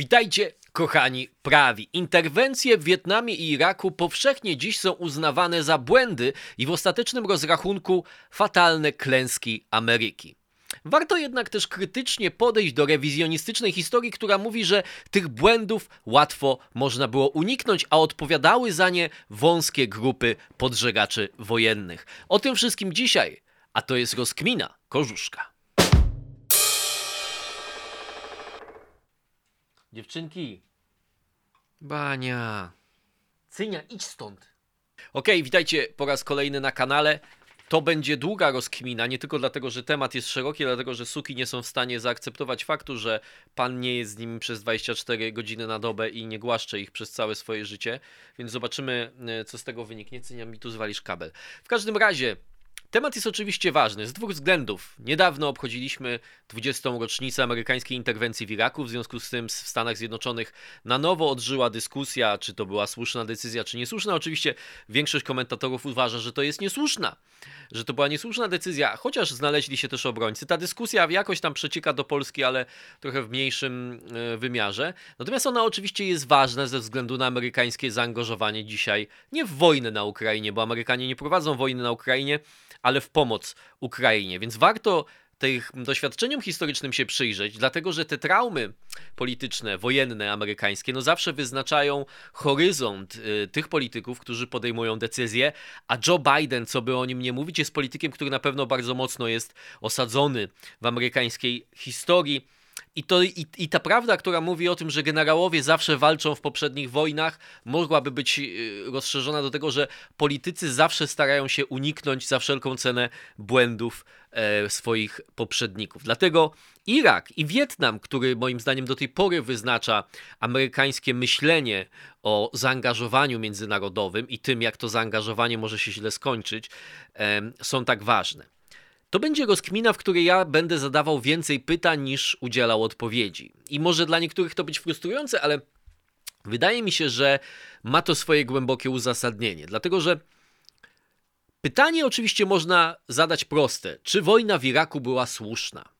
Witajcie, kochani prawi. Interwencje w Wietnamie i Iraku powszechnie dziś są uznawane za błędy i w ostatecznym rozrachunku fatalne klęski Ameryki. Warto jednak też krytycznie podejść do rewizjonistycznej historii, która mówi, że tych błędów łatwo można było uniknąć, a odpowiadały za nie wąskie grupy podżegaczy wojennych. O tym wszystkim dzisiaj, a to jest rozkmina Korzuszka. Dziewczynki. Bania. Cynia, idź stąd. Okej, witajcie po raz kolejny na kanale. To będzie długa rozkmina, nie tylko dlatego, że temat jest szeroki, ale dlatego, że suki nie są w stanie zaakceptować faktu, że pan nie jest z nimi przez 24 godziny na dobę i nie głaszcze ich przez całe swoje życie. Więc zobaczymy, e, co z tego wyniknie. Cynia, mi tu zwalisz kabel. W każdym razie, Temat jest oczywiście ważny z dwóch względów. Niedawno obchodziliśmy 20. rocznicę amerykańskiej interwencji w Iraku, w związku z tym w Stanach Zjednoczonych na nowo odżyła dyskusja, czy to była słuszna decyzja, czy niesłuszna. Oczywiście większość komentatorów uważa, że to jest niesłuszna, że to była niesłuszna decyzja, chociaż znaleźli się też obrońcy. Ta dyskusja jakoś tam przecieka do Polski, ale trochę w mniejszym e, wymiarze. Natomiast ona oczywiście jest ważna ze względu na amerykańskie zaangażowanie dzisiaj nie w wojnę na Ukrainie, bo Amerykanie nie prowadzą wojny na Ukrainie, ale w pomoc Ukrainie. Więc warto tych doświadczeniom historycznym się przyjrzeć, dlatego że te traumy polityczne, wojenne amerykańskie, no zawsze wyznaczają horyzont y, tych polityków, którzy podejmują decyzje, a Joe Biden, co by o nim nie mówić, jest politykiem, który na pewno bardzo mocno jest osadzony w amerykańskiej historii i, to, i, I ta prawda, która mówi o tym, że generałowie zawsze walczą w poprzednich wojnach, mogłaby być y, rozszerzona do tego, że politycy zawsze starają się uniknąć za wszelką cenę błędów e, swoich poprzedników. Dlatego Irak i Wietnam, który moim zdaniem do tej pory wyznacza amerykańskie myślenie o zaangażowaniu międzynarodowym i tym, jak to zaangażowanie może się źle skończyć, e, są tak ważne. To będzie rozkmina, w której ja będę zadawał więcej pytań niż udzielał odpowiedzi. I może dla niektórych to być frustrujące, ale wydaje mi się, że ma to swoje głębokie uzasadnienie. Dlatego, że pytanie oczywiście można zadać proste: czy wojna w Iraku była słuszna?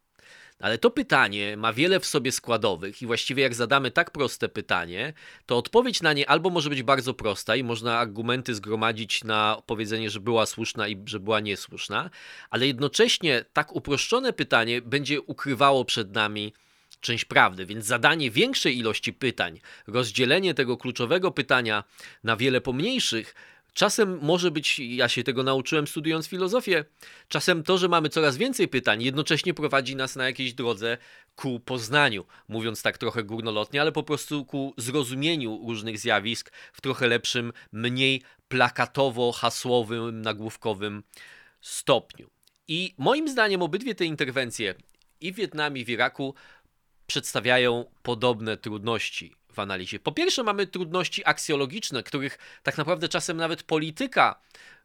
Ale to pytanie ma wiele w sobie składowych i właściwie jak zadamy tak proste pytanie, to odpowiedź na nie albo może być bardzo prosta i można argumenty zgromadzić na powiedzenie, że była słuszna i że była niesłuszna, ale jednocześnie tak uproszczone pytanie będzie ukrywało przed nami część prawdy, więc zadanie większej ilości pytań, rozdzielenie tego kluczowego pytania na wiele pomniejszych Czasem może być, ja się tego nauczyłem studiując filozofię, czasem to, że mamy coraz więcej pytań, jednocześnie prowadzi nas na jakiejś drodze ku poznaniu, mówiąc tak trochę górnolotnie, ale po prostu ku zrozumieniu różnych zjawisk w trochę lepszym, mniej plakatowo-hasłowym, nagłówkowym stopniu. I moim zdaniem obydwie te interwencje i w Wietnamie, i w Iraku przedstawiają podobne trudności analizie. Po pierwsze, mamy trudności aksjologiczne, których tak naprawdę czasem nawet polityka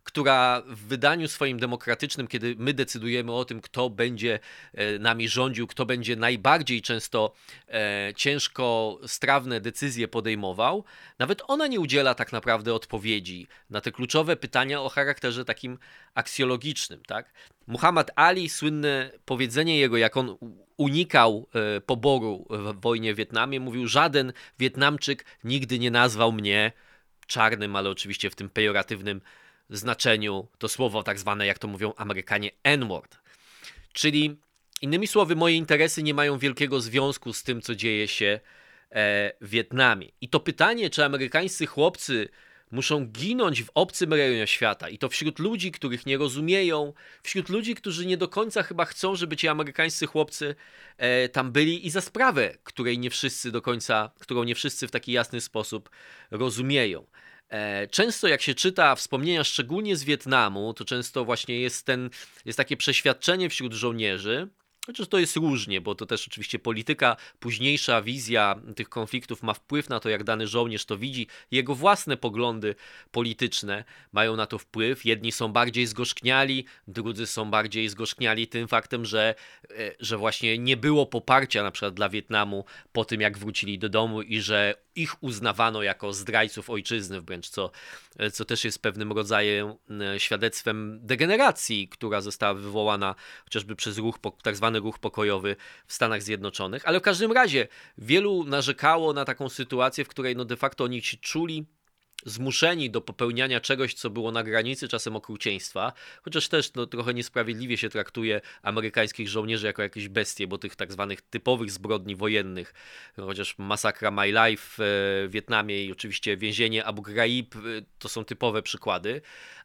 która w wydaniu swoim demokratycznym, kiedy my decydujemy o tym, kto będzie e, nami rządził, kto będzie najbardziej często e, ciężko strawne decyzje podejmował, nawet ona nie udziela tak naprawdę odpowiedzi na te kluczowe pytania o charakterze takim aksjologicznym. Tak? Muhammad Ali, słynne powiedzenie jego, jak on unikał e, poboru w wojnie w Wietnamie, mówił: Żaden Wietnamczyk nigdy nie nazwał mnie czarnym, ale oczywiście w tym pejoratywnym znaczeniu to słowo tak zwane, jak to mówią Amerykanie, N-word. Czyli innymi słowy, moje interesy nie mają wielkiego związku z tym, co dzieje się e, w Wietnamie. I to pytanie, czy amerykańscy chłopcy muszą ginąć w obcym rejonie świata i to wśród ludzi, których nie rozumieją, wśród ludzi, którzy nie do końca chyba chcą, żeby ci amerykańscy chłopcy e, tam byli i za sprawę, której nie wszyscy do końca, którą nie wszyscy w taki jasny sposób rozumieją. E, często jak się czyta wspomnienia szczególnie z Wietnamu, to często właśnie jest ten, jest takie przeświadczenie wśród żołnierzy, Chociaż to jest różnie, bo to też oczywiście polityka, późniejsza wizja tych konfliktów ma wpływ na to, jak dany żołnierz to widzi. Jego własne poglądy polityczne mają na to wpływ. Jedni są bardziej zgorzkniali, drudzy są bardziej zgorzkniali tym faktem, że, e, że właśnie nie było poparcia na przykład dla Wietnamu po tym, jak wrócili do domu i że ich uznawano jako zdrajców ojczyzny wręcz, co, co też jest pewnym rodzajem e, świadectwem degeneracji, która została wywołana chociażby przez ruch tak zwany zwany ruch pokojowy w Stanach Zjednoczonych, ale w każdym razie wielu narzekało na taką sytuację, w której no de facto oni się czuli zmuszeni do popełniania czegoś, co było na granicy czasem okrucieństwa, chociaż też no, trochę niesprawiedliwie się traktuje amerykańskich żołnierzy jako jakieś bestie, bo tych tak zwanych typowych zbrodni wojennych, chociaż masakra My Life w Wietnamie i oczywiście więzienie Abu Ghraib to są typowe przykłady,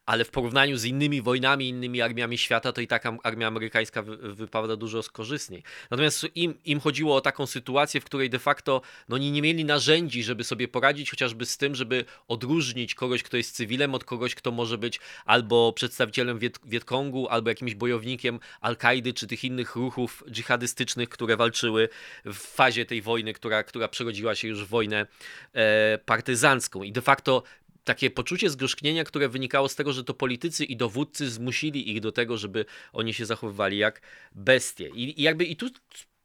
ale w porównaniu z innymi wojnami, innymi armiami świata, to i tak armia amerykańska wypada dużo skorzystniej. Natomiast im, im chodziło o taką sytuację, w której de facto no, oni nie mieli narzędzi, żeby sobie poradzić chociażby z tym, żeby odróżnić kogoś, kto jest cywilem, od kogoś, kto może być albo przedstawicielem Wiet Wietkongu, albo jakimś bojownikiem Al-Kaidy, czy tych innych ruchów dżihadystycznych, które walczyły w fazie tej wojny, która, która przerodziła się już w wojnę e, partyzancką. I de facto takie poczucie zgorzknienia, które wynikało z tego, że to politycy i dowódcy zmusili ich do tego, żeby oni się zachowywali jak bestie. I, i jakby i tu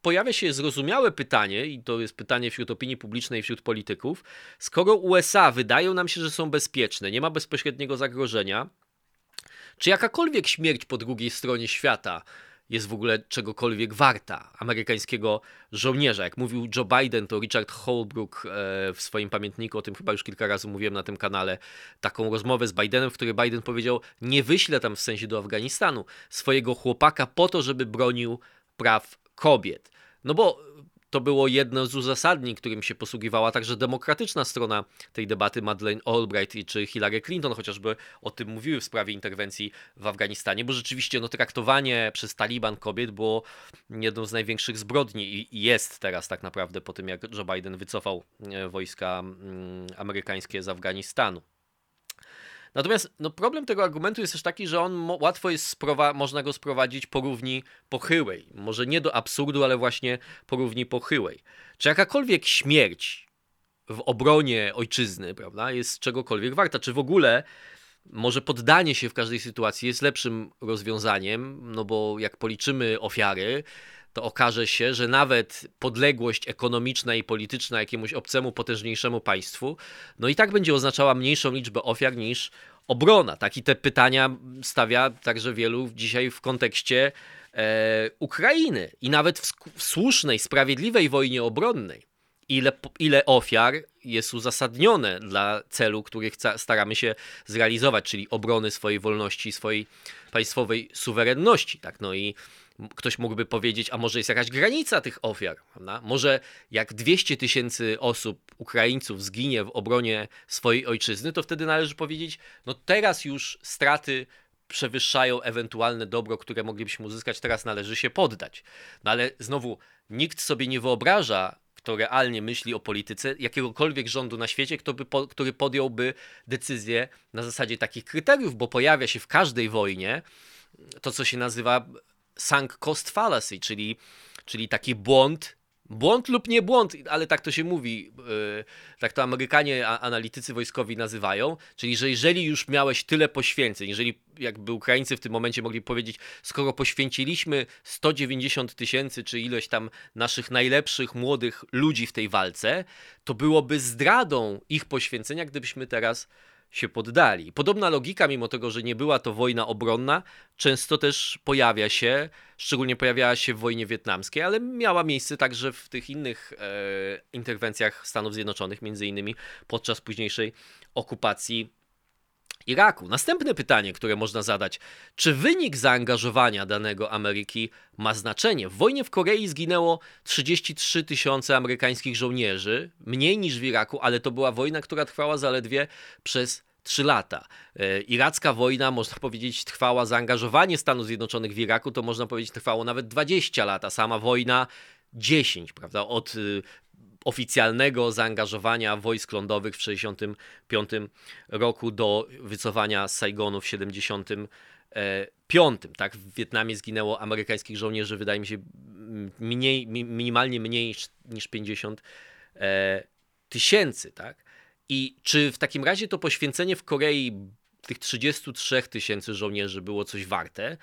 pojawia się zrozumiałe pytanie, i to jest pytanie wśród opinii publicznej, wśród polityków, skoro USA wydają nam się, że są bezpieczne, nie ma bezpośredniego zagrożenia, czy jakakolwiek śmierć po drugiej stronie świata jest w ogóle czegokolwiek warta amerykańskiego żołnierza. Jak mówił Joe Biden, to Richard Holbrooke w swoim pamiętniku, o tym chyba już kilka razy mówiłem na tym kanale, taką rozmowę z Bidenem, w której Biden powiedział: Nie wyślę tam w sensie do Afganistanu swojego chłopaka po to, żeby bronił praw kobiet. No bo to było jedno z uzasadnień, którym się posługiwała także demokratyczna strona tej debaty, Madeleine Albright czy Hillary Clinton chociażby o tym mówiły w sprawie interwencji w Afganistanie, bo rzeczywiście no, traktowanie przez Taliban kobiet było jedną z największych zbrodni i jest teraz tak naprawdę po tym, jak Joe Biden wycofał e, wojska mm, amerykańskie z Afganistanu. Natomiast no, problem tego argumentu jest też taki, że on łatwo jest można go sprowadzić po równi pochyłej. Może nie do absurdu, ale właśnie po równi pochyłej. Czy jakakolwiek śmierć w obronie ojczyzny, prawda, jest czegokolwiek warta? Czy w ogóle może poddanie się w każdej sytuacji jest lepszym rozwiązaniem, no bo jak policzymy ofiary, to okaże się, że nawet podległość ekonomiczna i polityczna jakiemuś obcemu, potężniejszemu państwu, no i tak będzie oznaczała mniejszą liczbę ofiar niż obrona. Tak? I te pytania stawia także wielu dzisiaj w kontekście e, Ukrainy i nawet w, w słusznej, sprawiedliwej wojnie obronnej. Ile, ile ofiar jest uzasadnione dla celu, który staramy się zrealizować, czyli obrony swojej wolności, swojej państwowej suwerenności. Tak? No i ktoś mógłby powiedzieć, a może jest jakaś granica tych ofiar, prawda? Może jak 200 tysięcy osób, Ukraińców zginie w obronie swojej ojczyzny, to wtedy należy powiedzieć, no teraz już straty przewyższają ewentualne dobro, które moglibyśmy uzyskać, teraz należy się poddać. No ale znowu, nikt sobie nie wyobraża, kto realnie myśli o polityce, jakiegokolwiek rządu na świecie, kto by po, który podjąłby decyzję na zasadzie takich kryteriów, bo pojawia się w każdej wojnie to, co się nazywa sunk cost fallacy, czyli, czyli taki błąd, błąd lub nie błąd, ale tak to się mówi, yy, tak to Amerykanie, analitycy wojskowi nazywają, czyli że jeżeli już miałeś tyle poświęceń, jeżeli jakby Ukraińcy w tym momencie mogli powiedzieć, skoro poświęciliśmy 190 tysięcy czy ilość tam naszych najlepszych młodych ludzi w tej walce, to byłoby zdradą ich poświęcenia, gdybyśmy teraz się poddali. Podobna logika, mimo tego, że nie była to wojna obronna, często też pojawia się, szczególnie pojawiała się w wojnie wietnamskiej, ale miała miejsce także w tych innych e, interwencjach Stanów Zjednoczonych, między innymi podczas późniejszej okupacji Iraku. Następne pytanie, które można zadać: czy wynik zaangażowania danego Ameryki ma znaczenie? W wojnie w Korei zginęło 33 tysiące amerykańskich żołnierzy, mniej niż w Iraku, ale to była wojna, która trwała zaledwie przez 3 lata. E, iracka wojna, można powiedzieć, trwała, zaangażowanie Stanów Zjednoczonych w Iraku to można powiedzieć trwało nawet 20 lat, a sama wojna 10, prawda? Od y, oficjalnego zaangażowania wojsk lądowych w 65 roku do wycofania z Saigonu w 75. Tak, w Wietnamie zginęło amerykańskich żołnierzy, wydaje mi się, mniej, minimalnie mniej niż 50 e, tysięcy, tak? I czy w takim razie to poświęcenie w Korei tych 33 tysięcy żołnierzy było coś warte?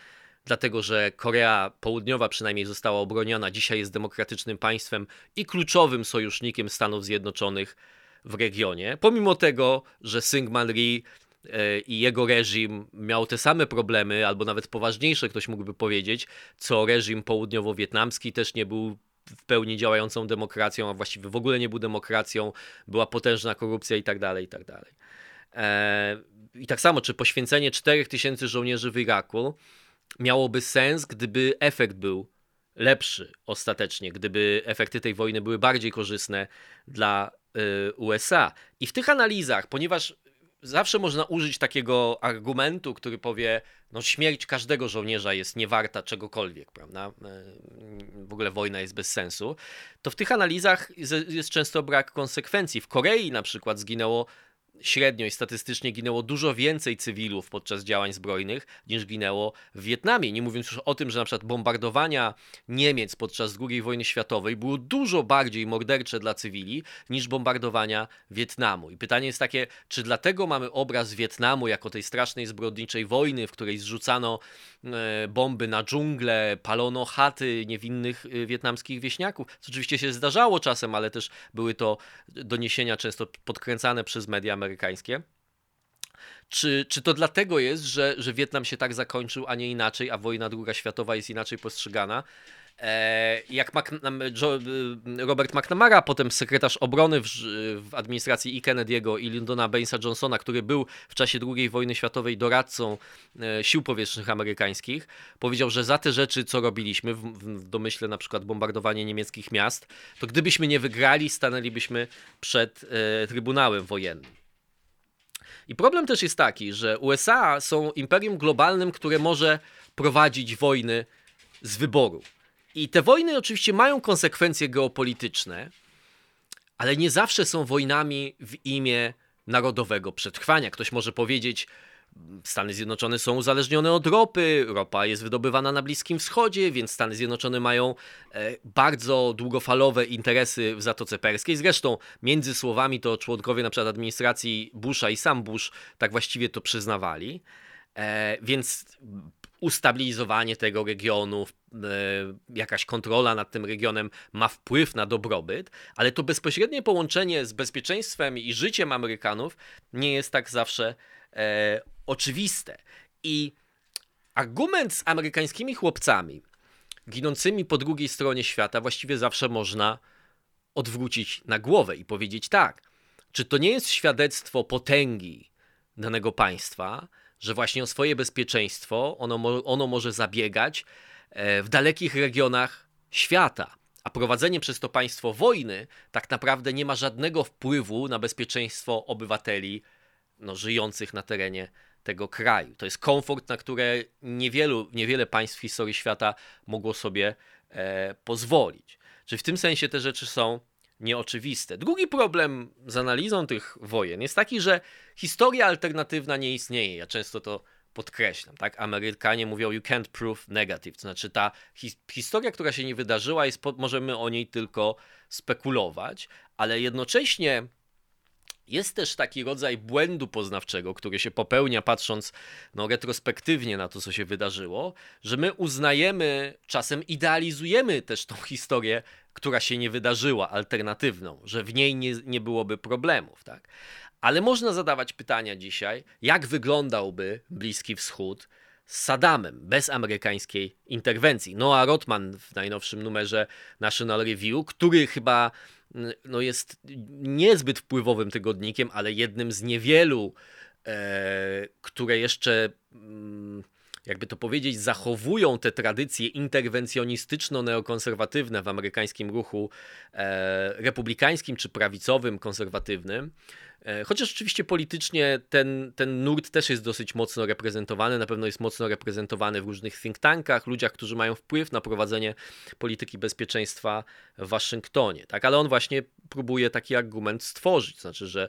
dlatego że Korea Południowa przynajmniej została obroniona, dzisiaj jest demokratycznym państwem i kluczowym sojusznikiem Stanów Zjednoczonych w regionie. Pomimo tego, że Syngman Rhee i jego reżim miał te same problemy, albo nawet poważniejsze, ktoś mógłby powiedzieć, co reżim południowo-wietnamski też nie był w pełni działającą demokracją, a właściwie w ogóle nie był demokracją, była potężna korupcja i tak dalej, i tak dalej. E, I tak samo, czy poświęcenie 4000 żołnierzy w Iraku miałoby sens, gdyby efekt był lepszy ostatecznie, gdyby efekty tej wojny były bardziej korzystne dla y, USA. I w tych analizach, ponieważ zawsze można użyć takiego argumentu, który powie, no śmierć każdego żołnierza jest niewarta czegokolwiek, prawda? Y, w ogóle wojna jest bez sensu. To w tych analizach jest często brak konsekwencji. W Korei na przykład zginęło średnio i statystycznie ginęło dużo więcej cywilów podczas działań zbrojnych niż ginęło w Wietnamie. Nie mówiąc już o tym, że na przykład bombardowania Niemiec podczas II wojny światowej było dużo bardziej mordercze dla cywili niż bombardowania Wietnamu. I pytanie jest takie, czy dlatego mamy obraz Wietnamu jako tej strasznej zbrodniczej wojny, w której zrzucano e, bomby na dżunglę, palono chaty niewinnych e, wietnamskich wieśniaków. Co oczywiście się zdarzało czasem, ale też były to doniesienia często podkręcane przez media amerykańskie. Czy, czy to dlatego jest, że, że Wietnam się tak zakończył, a nie inaczej, a wojna druga światowa jest inaczej postrzegana? E, jak Robert McNamara, potem sekretarz obrony w, w, administracji i Kennedy'ego i Lyndona Bainesa Johnsona, który był w czasie II wojny światowej doradcą e, sił powietrznych amerykańskich, powiedział, że za te rzeczy, co robiliśmy, w, w domyśle na przykład bombardowanie niemieckich miast, to gdybyśmy nie wygrali, stanęlibyśmy przed e, Trybunałem Wojennym. I problem też jest taki, że USA są imperium globalnym, które może prowadzić wojny z wyboru. I te wojny oczywiście mają konsekwencje geopolityczne, ale nie zawsze są wojnami w imię narodowego przetrwania. Ktoś może powiedzieć, Stany Zjednoczone są uzależnione od ropy, ropa jest wydobywana na Bliskim Wschodzie, więc Stany Zjednoczone mają e, bardzo długofalowe interesy w Zatoce Perskiej. Zresztą między słowami to członkowie na przykład administracji Busha i sam Bush tak właściwie to przyznawali. E, więc ustabilizowanie tego regionu, e, jakaś kontrola nad tym regionem ma wpływ na dobrobyt, ale to bezpośrednie połączenie z bezpieczeństwem i życiem Amerykanów nie jest tak zawsze oczywiste. I argument z amerykańskimi chłopcami ginącymi po drugiej stronie świata właściwie zawsze można odwrócić na głowę i powiedzieć tak, czy to nie jest świadectwo potęgi danego państwa, że właśnie o swoje bezpieczeństwo ono, ono może zabiegać e, w dalekich regionach świata. A prowadzenie przez to państwo wojny tak naprawdę nie ma żadnego wpływu na bezpieczeństwo obywateli no, żyjących na terenie tego kraju. To jest komfort, na które niewielu, niewiele państw w historii świata mogło sobie e, pozwolić. Czyli w tym sensie te rzeczy są nieoczywiste. Drugi problem z analizą tych wojen jest taki, że historia alternatywna nie istnieje. Ja często to podkreślam, tak? Amerykanie mówią you can't prove negative, to znaczy ta hi historia, która się nie wydarzyła, jest możemy o niej tylko spekulować, ale jednocześnie jest też taki rodzaj błędu poznawczego, który się popełnia patrząc no, retrospektywnie na to, co się wydarzyło, że my uznajemy, czasem idealizujemy też tą historię, która się nie wydarzyła, alternatywną, że w niej nie, nie byłoby problemów. Tak? Ale można zadawać pytania dzisiaj, jak wyglądałby Bliski Wschód z Saddamem, bez amerykańskiej interwencji. Noah Rotman w najnowszym numerze National Review, który chyba no jest niezbyt wpływowym tygodnikiem, ale jednym z niewielu, e, które jeszcze, mm, jakby to powiedzieć, zachowują te tradycje interwencjonistyczno-neokonserwatywne w amerykańskim ruchu e, republikańskim czy prawicowym, konserwatywnym. E, chociaż oczywiście politycznie ten, ten nurt też jest dosyć mocno reprezentowany, na pewno jest mocno reprezentowany w różnych think tankach, ludziach, którzy mają wpływ na prowadzenie polityki bezpieczeństwa w Waszyngtonie. Tak? Ale on właśnie próbuje taki argument stworzyć, znaczy, że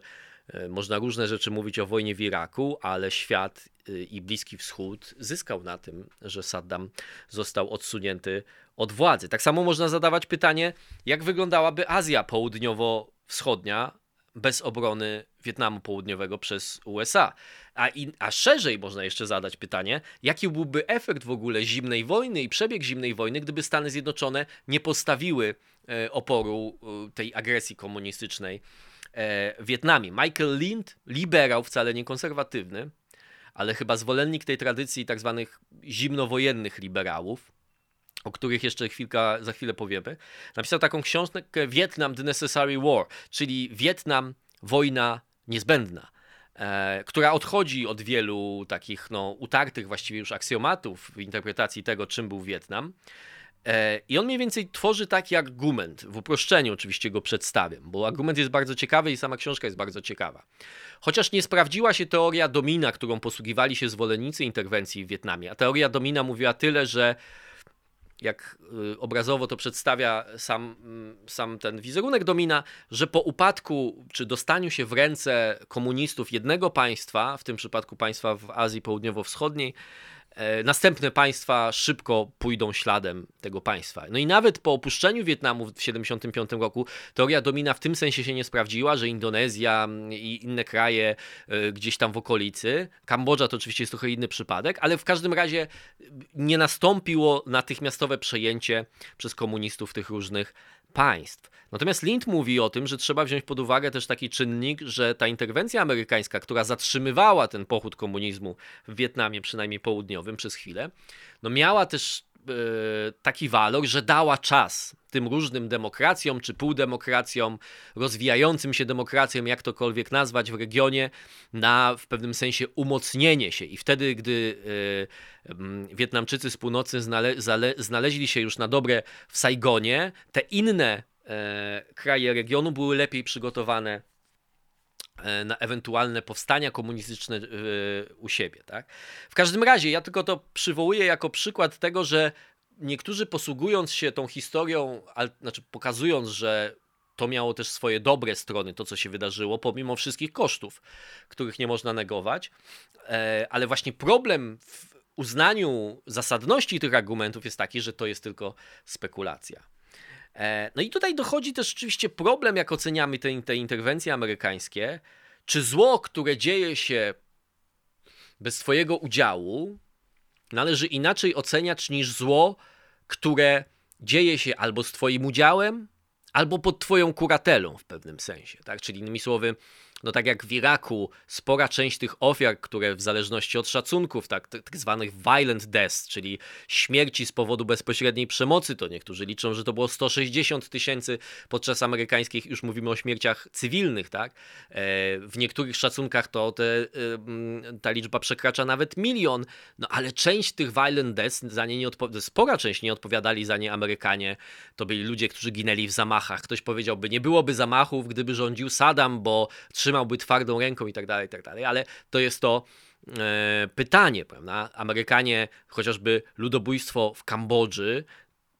można różne rzeczy mówić o wojnie w Iraku, ale świat e, i Bliski Wschód zyskał na tym, że Saddam został odsunięty od władzy. Tak samo można zadawać pytanie, jak wyglądałaby Azja Południowo-Wschodnia bez obrony Wietnamu Południowego przez USA. A, in, a szerzej można jeszcze zadać pytanie, jaki byłby efekt w ogóle zimnej wojny i przebieg zimnej wojny, gdyby Stany Zjednoczone nie postawiły oporu tej agresji komunistycznej w Wietnamie. Michael Lind, liberał, wcale nie konserwatywny, ale chyba zwolennik tej tradycji tak zwanych zimnowojennych liberałów, o których jeszcze chwilka, za chwilę powiemy, napisał taką książkę Vietnam The Necessary War, czyli Wietnam, wojna niezbędna, e, która odchodzi od wielu takich no, utartych właściwie już aksjomatów w interpretacji tego, czym był Wietnam. E, I on mniej więcej tworzy taki argument, w uproszczeniu oczywiście go przedstawiam, bo argument jest bardzo ciekawy i sama książka jest bardzo ciekawa. Chociaż nie sprawdziła się teoria domina, którą posługiwali się zwolennicy interwencji w Wietnamie, a teoria domina mówiła tyle, że jak y, obrazowo to przedstawia sam, mm, sam ten wizerunek domina, że po upadku czy dostaniu się w ręce komunistów jednego państwa, w tym przypadku państwa w Azji Południowo-Wschodniej, następne państwa szybko pójdą śladem tego państwa. No i nawet po opuszczeniu Wietnamu w 1975 roku teoria domina w tym sensie się nie sprawdziła, że Indonezja i inne kraje e, gdzieś tam w okolicy, Kambodża to oczywiście jest trochę inny przypadek, ale w każdym razie nie nastąpiło natychmiastowe przejęcie przez komunistów tych różnych państw. Natomiast Lind mówi o tym, że trzeba wziąć pod uwagę też taki czynnik, że ta interwencja amerykańska, która zatrzymywała ten pochód komunizmu w Wietnamie, przynajmniej południowym przez chwilę, no miała też taki walor, że dała czas tym różnym demokracjom czy półdemokracjom, rozwijającym się demokracjom, jak tokolwiek nazwać w regionie, na w pewnym sensie umocnienie się. I wtedy, gdy e, Wietnamczycy z północy znale, znaleźli się już na dobre w Saigonie, te inne E, kraje regionu były lepiej przygotowane e, na ewentualne powstania komunistyczne e, u siebie. Tak? W każdym razie, ja tylko to przywołuję jako przykład tego, że niektórzy posługując się tą historią, znaczy pokazując, że to miało też swoje dobre strony, to co się wydarzyło, pomimo wszystkich kosztów, których nie można negować, ale właśnie problem w uznaniu zasadności tych argumentów jest taki, że to jest tylko spekulacja. E, no i tutaj dochodzi też oczywiście problem, jak oceniamy te, te interwencje amerykańskie, czy zło, które dzieje się bez Twojego udziału, należy inaczej oceniać niż zło, które dzieje się albo z Twoim udziałem, albo pod Twoją kuratelą w pewnym sensie. Tak? Czyli innymi słowy, no tak jak w Iraku, spora część tych ofiar, które w zależności od szacunków, tak, tak zwanych violent deaths, czyli śmierci z powodu bezpośredniej przemocy, to niektórzy liczą, że to było 160 tysięcy podczas amerykańskich, już mówimy o śmierciach cywilnych, tak? E, w niektórych szacunkach to te, ta liczba przekracza nawet milion, no ale część tych violent deaths, za nie nie spora część nie odpowiadali za nie Amerykanie, to byli ludzie, którzy ginęli w zamachach. Ktoś powiedziałby, nie byłoby zamachów, gdyby rządził Saddam, bo trzy trzymałby twardą ręką i tak dalej, i tak dalej, ale to jest to e, pytanie, prawda? Amerykanie, chociażby ludobójstwo w Kambodży,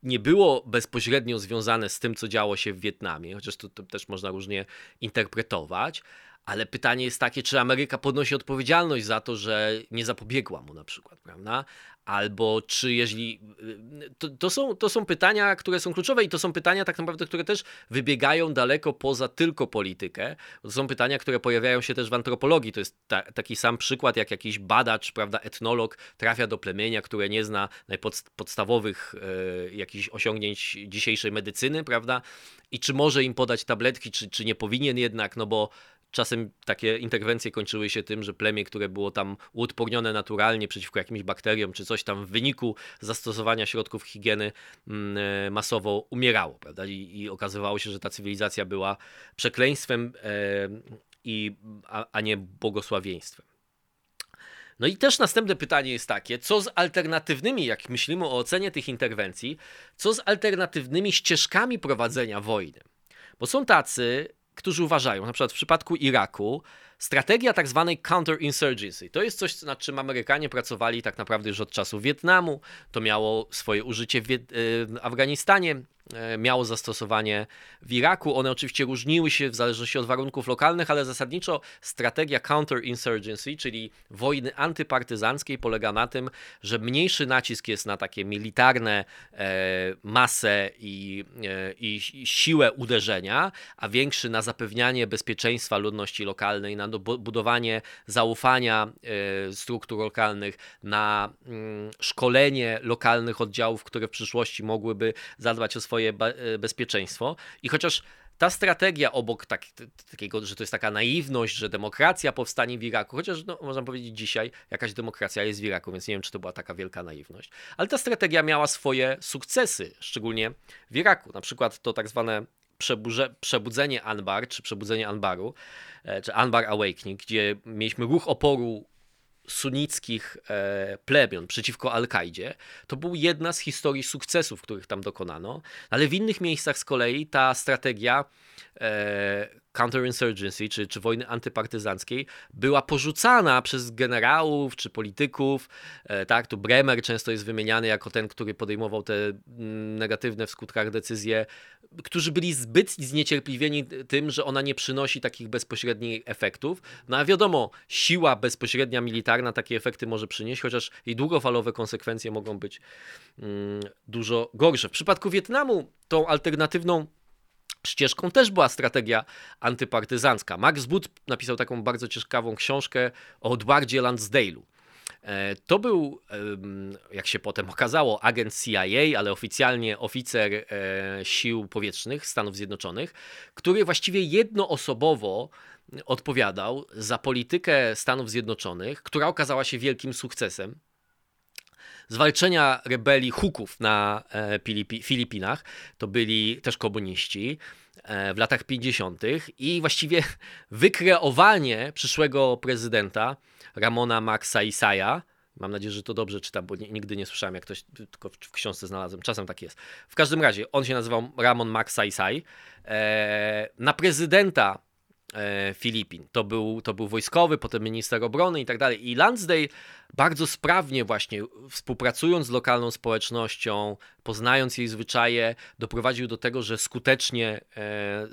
nie było bezpośrednio związane z tym, co działo się w Wietnamie, chociaż to, to też można różnie interpretować, ale pytanie jest takie, czy Ameryka podnosi odpowiedzialność za to, że nie zapobiegła mu na przykład, prawda? Albo czy jeżeli. To, to, są, to są pytania, które są kluczowe i to są pytania tak naprawdę, które też wybiegają daleko poza tylko politykę. To są pytania, które pojawiają się też w antropologii. To jest ta, taki sam przykład, jak jakiś badacz, prawda, etnolog trafia do plemienia, które nie zna najpodstawowych e, jakichś osiągnięć dzisiejszej medycyny, prawda? I czy może im podać tabletki, czy, czy nie powinien jednak, no bo Czasem takie interwencje kończyły się tym, że plemię, które było tam uodpornione naturalnie przeciwko jakimś bakteriom czy coś tam w wyniku zastosowania środków higieny mm, e, masowo umierało, prawda? I, i okazywało się, że ta cywilizacja była przekleństwem e, i, a, a nie błogosławieństwem. No i też następne pytanie jest takie, co z alternatywnymi, jak myślimy o ocenie tych interwencji, co z alternatywnymi ścieżkami prowadzenia wojny? Bo są tacy, którzy uważają, na przykład w przypadku Iraku, strategia tak zwanej counterinsurgency to jest coś, nad czym Amerykanie pracowali tak naprawdę już od czasu Wietnamu. To miało swoje użycie w, w Afganistanie, miało zastosowanie w Iraku. One oczywiście różniły się w zależności od warunków lokalnych, ale zasadniczo strategia counterinsurgency, czyli wojny antypartyzanckiej, polega na tym, że mniejszy nacisk jest na takie militarne e, masę i, e, i siłę uderzenia, a większy na zapewnianie bezpieczeństwa ludności lokalnej, na budowanie zaufania struktur lokalnych, na mm, szkolenie lokalnych oddziałów, które w przyszłości mogłyby zadbać o swoje swoje bezpieczeństwo. I chociaż ta strategia obok tak, takiego, że to jest taka naiwność, że demokracja powstanie w Iraku, chociaż no, można powiedzieć dzisiaj jakaś demokracja jest w Iraku, więc nie wiem, czy to była taka wielka naiwność. Ale ta strategia miała swoje sukcesy, szczególnie w Iraku. Na przykład to tak zwane przebudzenie Anbar, czy przebudzenie Anbaru, e, czy Anbar Awakening, gdzie mieliśmy ruch oporu sunnickich e, plemion przeciwko Al-Kaidzie, to był jedna z historii sukcesów, których tam dokonano, ale w innych miejscach z kolei ta strategia e, counterinsurgency, czy, czy wojny antypartyzanckiej, była porzucana przez generałów czy polityków. E, tak, tu Bremer często jest wymieniany jako ten, który podejmował te mm, negatywne w skutkach decyzje, którzy byli zbyt zniecierpliwieni tym, że ona nie przynosi takich bezpośrednich efektów. No a wiadomo, siła bezpośrednia militarna takie efekty może przynieść, chociaż jej długofalowe konsekwencje mogą być mm, dużo gorsze. W przypadku Wietnamu tą alternatywną ścieżką też była strategia antypartyzancka. Max Boot napisał taką bardzo ciekawą książkę o Edwardzie Lansdale'u. E, to był, jak się potem okazało, agent CIA, ale oficjalnie oficer e, sił powietrznych Stanów Zjednoczonych, który właściwie jednoosobowo odpowiadał za politykę Stanów Zjednoczonych, która okazała się wielkim sukcesem zwalczenia rebelii Huków na e, Filipinach. To byli też komuniści e, w latach 50. i właściwie wykreowanie przyszłego prezydenta Ramona Magsaysaya. Mam nadzieję, że to dobrze czytam, bo nigdy nie słyszałem, jak ktoś, tylko w książce znalazłem. Czasem tak jest. W każdym razie, on się nazywał Ramon Magsaysay. E, na prezydenta Filipin. To był, to był wojskowy, potem minister obrony i tak dalej. I Lansdale bardzo sprawnie właśnie współpracując z lokalną społecznością, poznając jej zwyczaje, doprowadził do tego, że skutecznie e,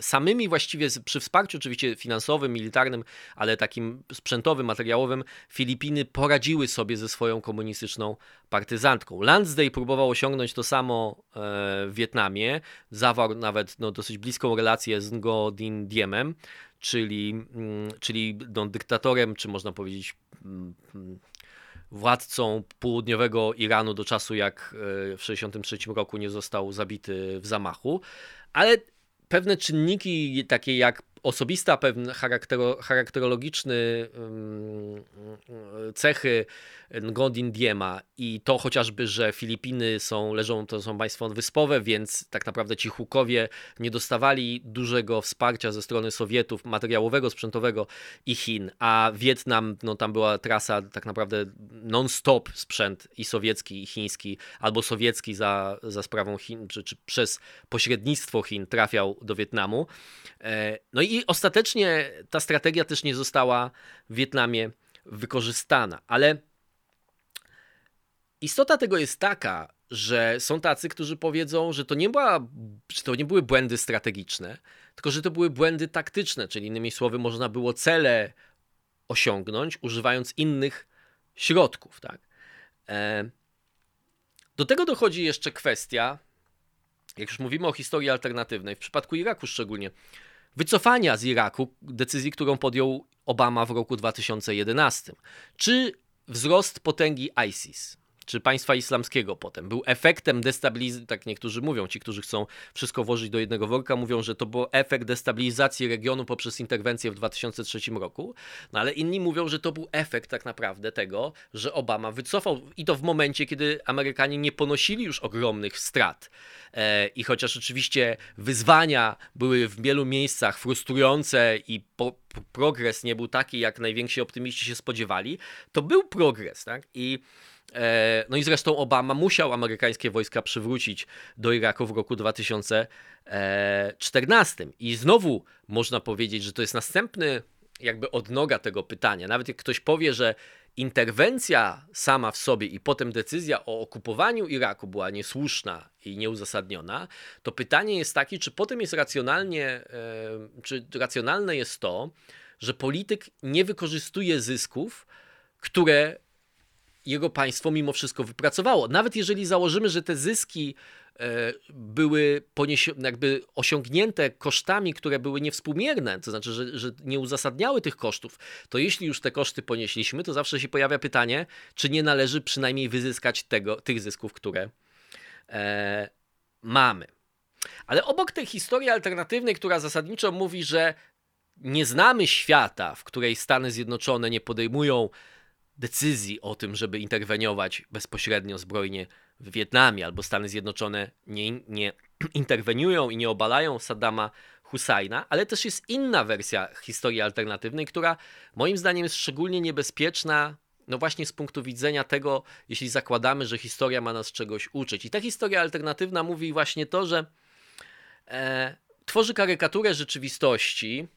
samymi właściwie przy wsparciu oczywiście finansowym, militarnym, ale takim sprzętowym, materiałowym, Filipiny poradziły sobie ze swoją komunistyczną partyzantką. Lansdale próbował osiągnąć to samo e, w Wietnamie, zawarł nawet no, dosyć bliską relację z Ngo Dinh Diemem, czyli, mm, czyli no, dyktatorem, czy można powiedzieć mm, władcą południowego Iranu do czasu, jak e, w 1963 roku nie został zabity w zamachu, ale pewne czynniki takie jak osobista, pewne charakter, charakterologiczny cechy Ngodin Diema i to chociażby, że Filipiny są, leżą, to są państwo wyspowe, więc tak naprawdę ci Hukowie nie dostawali dużego wsparcia ze strony Sowietów, materiałowego, sprzętowego i Chin, a Wietnam, no tam była trasa tak naprawdę non-stop sprzęt i sowiecki, i chiński, albo sowiecki za, za sprawą Chin, czy, czy przez pośrednictwo Chin trafiał do Wietnamu. E, no i ostatecznie ta strategia też nie została w Wietnamie wykorzystana, ale istota tego jest taka, że są tacy, którzy powiedzą, że to nie, była, że to nie były błędy strategiczne, tylko że to były błędy taktyczne, czyli innymi słowy, można było cele osiągnąć, używając innych środków. Tak? E, do tego dochodzi jeszcze kwestia, jak już mówimy o historii alternatywnej, w przypadku Iraku szczególnie, wycofania z Iraku, decyzji, którą podjął Obama w roku 2011. Czy wzrost potęgi ISIS czy państwa islamskiego potem był efektem destabilizacji, tak niektórzy mówią, ci, którzy chcą wszystko włożyć do jednego worka, mówią, że to był efekt destabilizacji regionu poprzez interwencję w 2003 roku, no ale inni mówią, że to był efekt tak naprawdę tego, że Obama wycofał i to w momencie, kiedy Amerykanie nie ponosili już ogromnych strat. E, I chociaż oczywiście wyzwania były w wielu miejscach frustrujące i po, progres nie był taki, jak najwięksi optymiści się spodziewali, to był progres, tak? I no i zresztą Obama musiał amerykańskie wojska przywrócić do Iraku w roku 2014. I znowu można powiedzieć, że to jest następny jakby odnoga tego pytania. Nawet jak ktoś powie, że interwencja sama w sobie i potem decyzja o okupowaniu Iraku była niesłuszna i nieuzasadniona, to pytanie jest takie, czy potem jest racjonalnie, e, czy racjonalne jest to, że polityk nie wykorzystuje zysków, które jego państwo mimo wszystko wypracowało. Nawet jeżeli założymy, że te zyski e, były jakby osiągnięte kosztami, które były niewspółmierne, to znaczy, że, że, nie uzasadniały tych kosztów, to jeśli już te koszty ponieśliśmy, to zawsze się pojawia pytanie, czy nie należy przynajmniej wyzyskać tego, tych zysków, które, e, mamy. Ale obok tej historii alternatywnej, która zasadniczo mówi, że nie znamy świata, w której Stany Zjednoczone nie podejmują decyzji o tym, żeby interweniować bezpośrednio zbrojnie w Wietnamie, albo Stany Zjednoczone nie, nie interweniują i nie obalają Saddama Husajna, ale też jest inna wersja historii alternatywnej, która moim zdaniem jest szczególnie niebezpieczna, no właśnie z punktu widzenia tego, jeśli zakładamy, że historia ma nas czegoś uczyć. I ta historia alternatywna mówi właśnie to, że e, tworzy karykaturę rzeczywistości.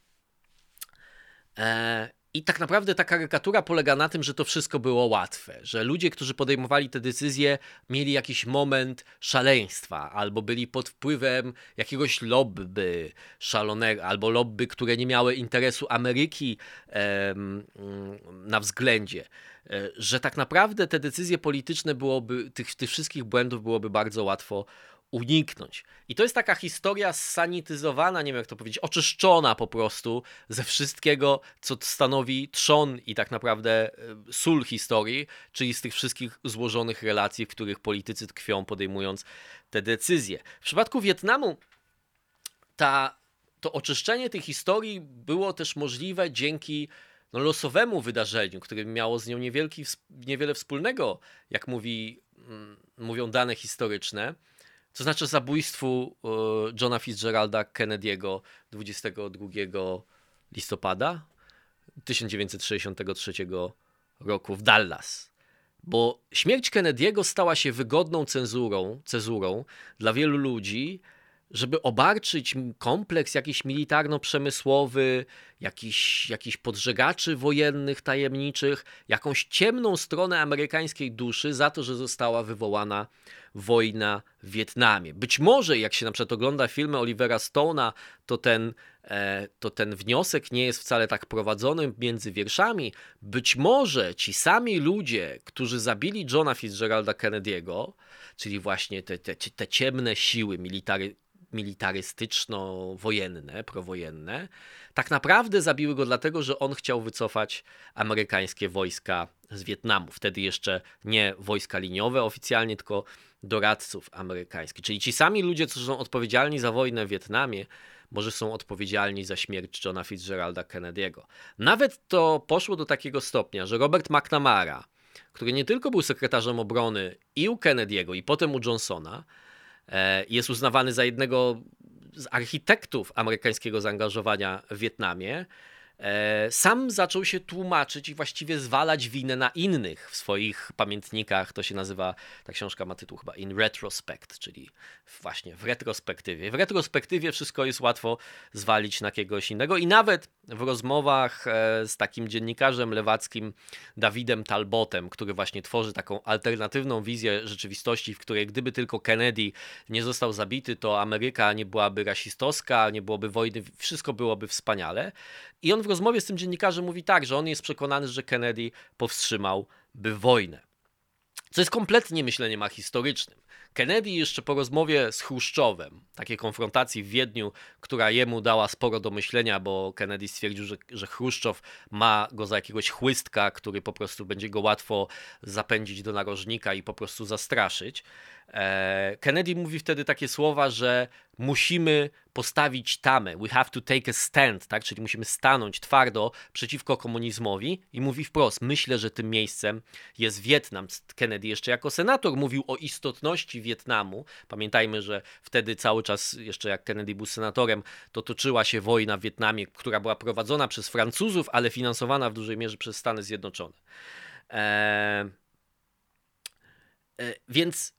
E, i tak naprawdę ta karykatura polega na tym, że to wszystko było łatwe, że ludzie, którzy podejmowali te decyzje, mieli jakiś moment szaleństwa, albo byli pod wpływem jakiegoś lobby szalonego, albo lobby, które nie miały interesu Ameryki em, na względzie. E, że tak naprawdę te decyzje polityczne byłoby, tych, tych wszystkich błędów byłoby bardzo łatwo uniknąć. I to jest taka historia sanityzowana, nie wiem jak to powiedzieć, oczyszczona po prostu ze wszystkiego, co stanowi trzon i tak naprawdę e, sól historii, czyli z tych wszystkich złożonych relacji, w których politycy tkwią, podejmując te decyzje. W przypadku Wietnamu ta, to oczyszczenie tej historii było też możliwe dzięki no, losowemu wydarzeniu, które miało z nią niewielki, niewiele wspólnego, jak mówi, mm, mówią dane historyczne to znaczy zabójstwu e, Johna Fitzgeralda Kennedy'ego 22 listopada 1963 roku w Dallas. Bo śmierć Kennedy'ego stała się wygodną cenzurą, cezurą dla wielu ludzi, żeby obarczyć kompleks jakiś militarno-przemysłowy, jakiś, jakiś podżegaczy wojennych, tajemniczych, jakąś ciemną stronę amerykańskiej duszy za to, że została wywołana wojna w Wietnamie. Być może, jak się na przykład ogląda filmy Olivera Stone'a, to ten, e, to ten wniosek nie jest wcale tak prowadzony między wierszami. Być może ci sami ludzie, którzy zabili Johna Fitzgeralda Kennedy'ego, czyli właśnie te, te, te ciemne siły military, militarystyczno-wojenne, prowojenne, tak naprawdę zabiły go dlatego, że on chciał wycofać amerykańskie wojska z Wietnamu. Wtedy jeszcze nie wojska liniowe oficjalnie, tylko doradców amerykańskich. Czyli ci sami ludzie, którzy są odpowiedzialni za wojnę w Wietnamie, może są odpowiedzialni za śmierć Johna Fitzgeralda Kennedy'ego. Nawet to poszło do takiego stopnia, że Robert McNamara, który nie tylko był sekretarzem obrony i u Kennedy'ego, i potem u Johnsona, jest uznawany za jednego z architektów amerykańskiego zaangażowania w Wietnamie. E, sam zaczął się tłumaczyć i właściwie zwalać winę na innych w swoich pamiętnikach. To się nazywa, ta książka ma tytuł chyba In Retrospect, czyli właśnie w retrospektywie. W retrospektywie wszystko jest łatwo zwalić na kogoś innego i nawet w rozmowach e, z takim dziennikarzem lewackim Dawidem Talbotem, który właśnie tworzy taką alternatywną wizję rzeczywistości, w której gdyby tylko Kennedy nie został zabity, to Ameryka nie byłaby rasistowska, nie byłoby wojny, wszystko byłoby wspaniale. I on w rozmowie z tym dziennikarzem mówi tak, że on jest przekonany, że Kennedy powstrzymałby wojnę. Co jest kompletnie myśleniem historycznym. Kennedy jeszcze po rozmowie z Chruszczowem, takiej konfrontacji w Wiedniu, która jemu dała sporo do myślenia, bo Kennedy stwierdził, że, że Chruszczow ma go za jakiegoś chłystka, który po prostu będzie go łatwo zapędzić do narożnika i po prostu zastraszyć. E, Kennedy mówi wtedy takie słowa, że musimy postawić tamę, we have to take a stand, tak? czyli musimy stanąć twardo przeciwko komunizmowi i mówi wprost, myślę, że tym miejscem jest Wietnam. Kennedy jeszcze jako senator mówił o istotności Wietnamu. Pamiętajmy, że wtedy cały czas, jeszcze jak Kennedy był senatorem, to toczyła się wojna w Wietnamie, która była prowadzona przez Francuzów, ale finansowana w dużej mierze przez Stany Zjednoczone. Eee, więc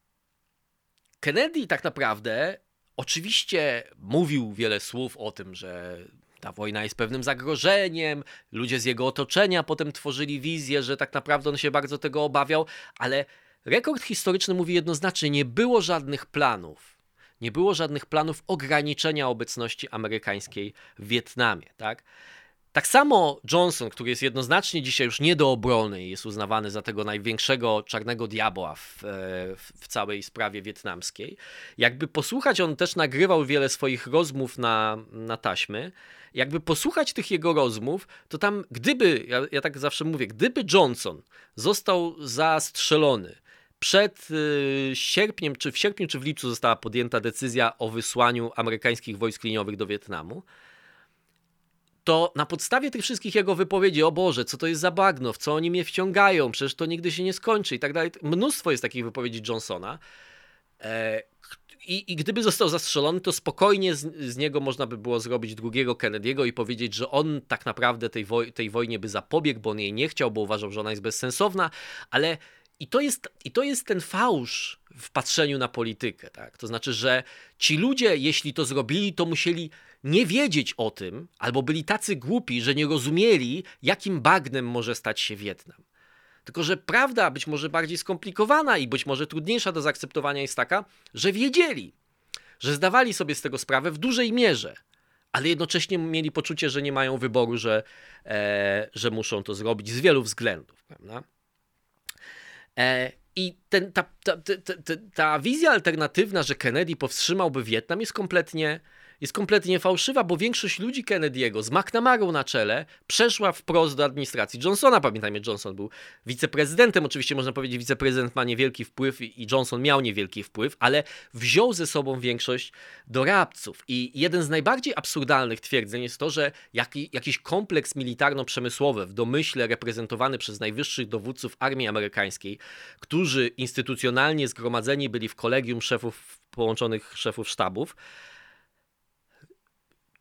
Kennedy tak naprawdę oczywiście mówił wiele słów o tym, że ta wojna jest pewnym zagrożeniem, ludzie z jego otoczenia potem tworzyli wizję, że tak naprawdę on się bardzo tego obawiał, ale rekord historyczny mówi jednoznacznie, nie było żadnych planów. Nie było żadnych planów ograniczenia obecności amerykańskiej w Wietnamie, tak? Tak samo Johnson, który jest jednoznacznie dzisiaj już nie do obrony i jest uznawany za tego największego czarnego diabła w, e, w, całej sprawie wietnamskiej, jakby posłuchać, on też nagrywał wiele swoich rozmów na, na taśmy, jakby posłuchać tych jego rozmów, to tam gdyby, ja, ja tak zawsze mówię, gdyby Johnson został zastrzelony przed y, sierpniem, czy w sierpniu, czy w lipcu została podjęta decyzja o wysłaniu amerykańskich wojsk liniowych do Wietnamu, to na podstawie tych wszystkich jego wypowiedzi, o Boże, co to jest za bagno, w co oni mnie wciągają, przecież to nigdy się nie skończy i tak dalej. Mnóstwo jest takich wypowiedzi Johnsona. E, i, I, gdyby został zastrzelony, to spokojnie z, z, niego można by było zrobić drugiego Kennedy'ego i powiedzieć, że on tak naprawdę tej, woj tej wojnie by zapobiegł, bo on jej nie chciał, bo uważał, że ona jest bezsensowna, ale i to jest, i to jest ten fałsz w patrzeniu na politykę. Tak? To znaczy, że ci ludzie, jeśli to zrobili, to musieli nie wiedzieć o tym, albo byli tacy głupi, że nie rozumieli, jakim bagnem może stać się Wietnam. Tylko, że prawda, być może bardziej skomplikowana i być może trudniejsza do zaakceptowania jest taka, że wiedzieli, że zdawali sobie z tego sprawę w dużej mierze, ale jednocześnie mieli poczucie, że nie mają wyboru, że, e, że muszą to zrobić z wielu względów. Prawda? E, I ten, ta, ta, ta, ta, wizja alternatywna, że Kennedy powstrzymałby Wietnam, jest kompletnie jest kompletnie fałszywa, bo większość ludzi Kennedy'ego z McNamarą na czele przeszła wprost do administracji Johnsona. Pamiętajmy, Johnson był wiceprezydentem, oczywiście można powiedzieć, wiceprezydent ma niewielki wpływ i Johnson miał niewielki wpływ, ale wziął ze sobą większość doradców. I jeden z najbardziej absurdalnych twierdzeń jest to, że jaki, jakiś kompleks militarno-przemysłowy w domyśle reprezentowany przez najwyższych dowódców armii amerykańskiej, którzy instytucjonalnie zgromadzeni byli w kolegium szefów połączonych szefów sztabów,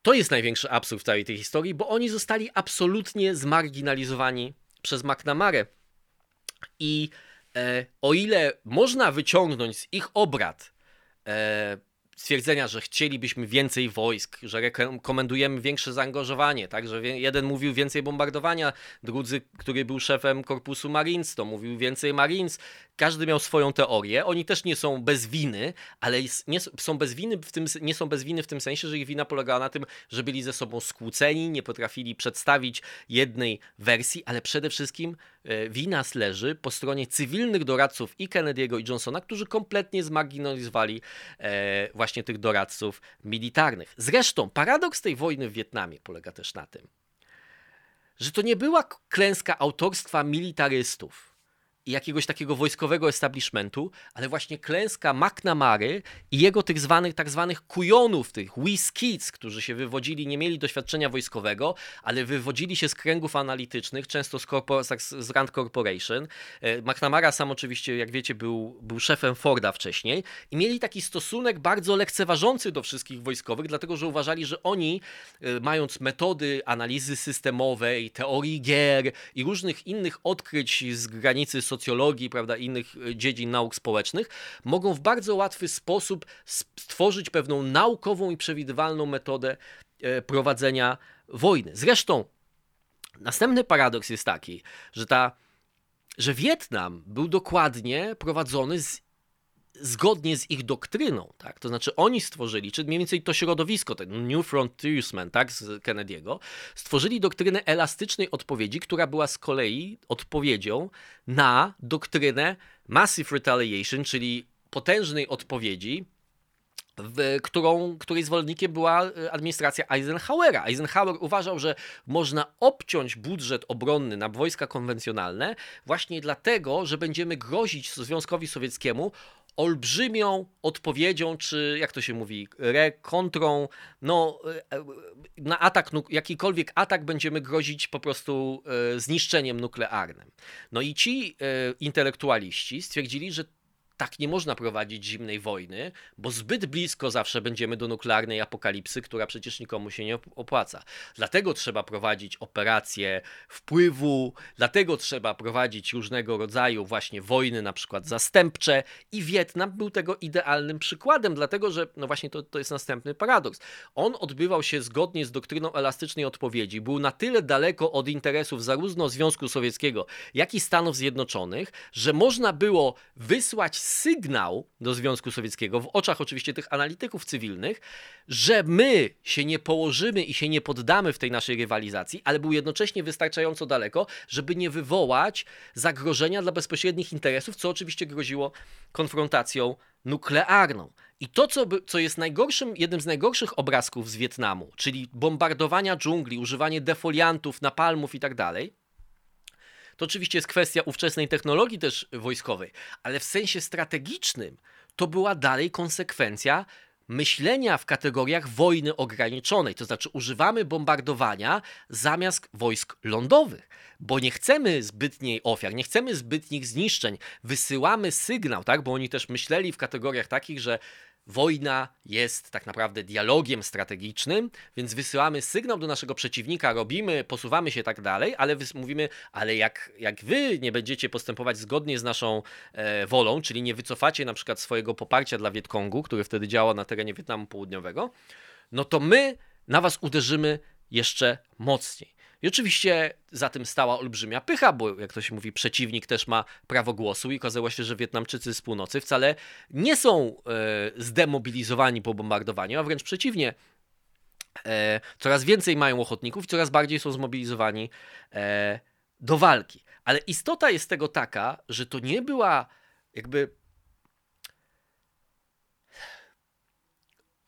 to jest największy absurd w całej tej historii, bo oni zostali absolutnie zmarginalizowani przez McNamara. I e, o ile można wyciągnąć z ich obrad e, stwierdzenia, że chcielibyśmy więcej wojsk, że rekomendujemy większe zaangażowanie, tak, że jeden mówił więcej bombardowania, drudzy, który był szefem korpusu Marines, to mówił więcej Marines. Każdy miał swoją teorię. Oni też nie są bez winy, ale nie są bez winy w tym, nie są bez winy w tym sensie, że ich wina polegała na tym, że byli ze sobą skłóceni, nie potrafili przedstawić jednej wersji, ale przede wszystkim e, wina leży po stronie cywilnych doradców i Kennedy'ego i Johnsona, którzy kompletnie zmarginalizowali e, właśnie tych doradców militarnych. Zresztą paradoks tej wojny w Wietnamie polega też na tym, że to nie była klęska autorstwa militarystów jakiegoś takiego wojskowego establishmentu, ale właśnie klęska McNamary i jego tych zwanych, tak zwanych kujonów, tych whiz którzy się wywodzili, nie mieli doświadczenia wojskowego, ale wywodzili się z kręgów analitycznych, często z, z Rand Corporation. E, McNamara sam oczywiście, jak wiecie, był, był szefem Forda wcześniej i mieli taki stosunek bardzo lekceważący do wszystkich wojskowych, dlatego że uważali, że oni, e, mając metody analizy systemowej, teorii gier i różnych innych odkryć z granicy socjologii, prawda, innych e, dziedzin nauk społecznych, mogą w bardzo łatwy sposób stworzyć pewną naukową i przewidywalną metodę e, prowadzenia wojny. Zresztą następny paradoks jest taki, że ta że Wietnam był dokładnie prowadzony z zgodnie z ich doktryną, tak? To znaczy oni stworzyli, czy mniej więcej to środowisko, ten New Frontiersman, tak, z Kennedy'ego, stworzyli doktrynę elastycznej odpowiedzi, która była z kolei odpowiedzią na doktrynę Massive Retaliation, czyli potężnej odpowiedzi, w, którą, której zwolennikiem była e, administracja Eisenhowera. Eisenhower uważał, że można obciąć budżet obronny na wojska konwencjonalne właśnie dlatego, że będziemy grozić Związkowi Sowieckiemu olbrzymią odpowiedzią, czy jak to się mówi, rekontrą, no e, na atak, jakikolwiek atak będziemy grozić po prostu e, zniszczeniem nuklearnym. No i ci e, intelektualiści stwierdzili, że tak nie można prowadzić zimnej wojny, bo zbyt blisko zawsze będziemy do nuklearnej apokalipsy, która przecież nikomu się nie opłaca. Dlatego trzeba prowadzić operacje wpływu, dlatego trzeba prowadzić różnego rodzaju właśnie wojny, na przykład zastępcze i Wietnam był tego idealnym przykładem, dlatego że, no właśnie to, to jest następny paradoks. On odbywał się zgodnie z doktryną elastycznej odpowiedzi, był na tyle daleko od interesów zarówno Związku Sowieckiego, jak i Stanów Zjednoczonych, że można było wysłać sygnał do Związku Sowieckiego, w oczach oczywiście tych analityków cywilnych, że my się nie położymy i się nie poddamy w tej naszej rywalizacji, ale był jednocześnie wystarczająco daleko, żeby nie wywołać zagrożenia dla bezpośrednich interesów, co oczywiście groziło konfrontacją nuklearną. I to, co, co jest najgorszym, jednym z najgorszych obrazków z Wietnamu, czyli bombardowania dżungli, używanie defoliantów, napalmów i tak To oczywiście jest kwestia ówczesnej technologii też wojskowej, ale w sensie strategicznym to była dalej konsekwencja myślenia w kategoriach wojny ograniczonej, to znaczy używamy bombardowania zamiast wojsk lądowych, bo nie chcemy zbytniej ofiar, nie chcemy zbytnich zniszczeń. Wysyłamy sygnał, tak, bo oni też myśleli w kategoriach takich, że Wojna jest tak naprawdę dialogiem strategicznym, więc wysyłamy sygnał do naszego przeciwnika, robimy, posuwamy się tak dalej, ale mówimy, ale jak, jak wy nie będziecie postępować zgodnie z naszą e, wolą, czyli nie wycofacie na przykład swojego poparcia dla Wietkongu, który wtedy działał na terenie Wietnamu Południowego, no to my na was uderzymy jeszcze mocniej. I oczywiście za tym stała olbrzymia pycha, bo jak to się mówi, przeciwnik też ma prawo głosu i okazało się, że Wietnamczycy z północy wcale nie są e, zdemobilizowani po bombardowaniu, a wręcz przeciwnie. E, coraz więcej mają ochotników i coraz bardziej są zmobilizowani e, do walki. Ale istota jest tego taka, że to nie była jakby.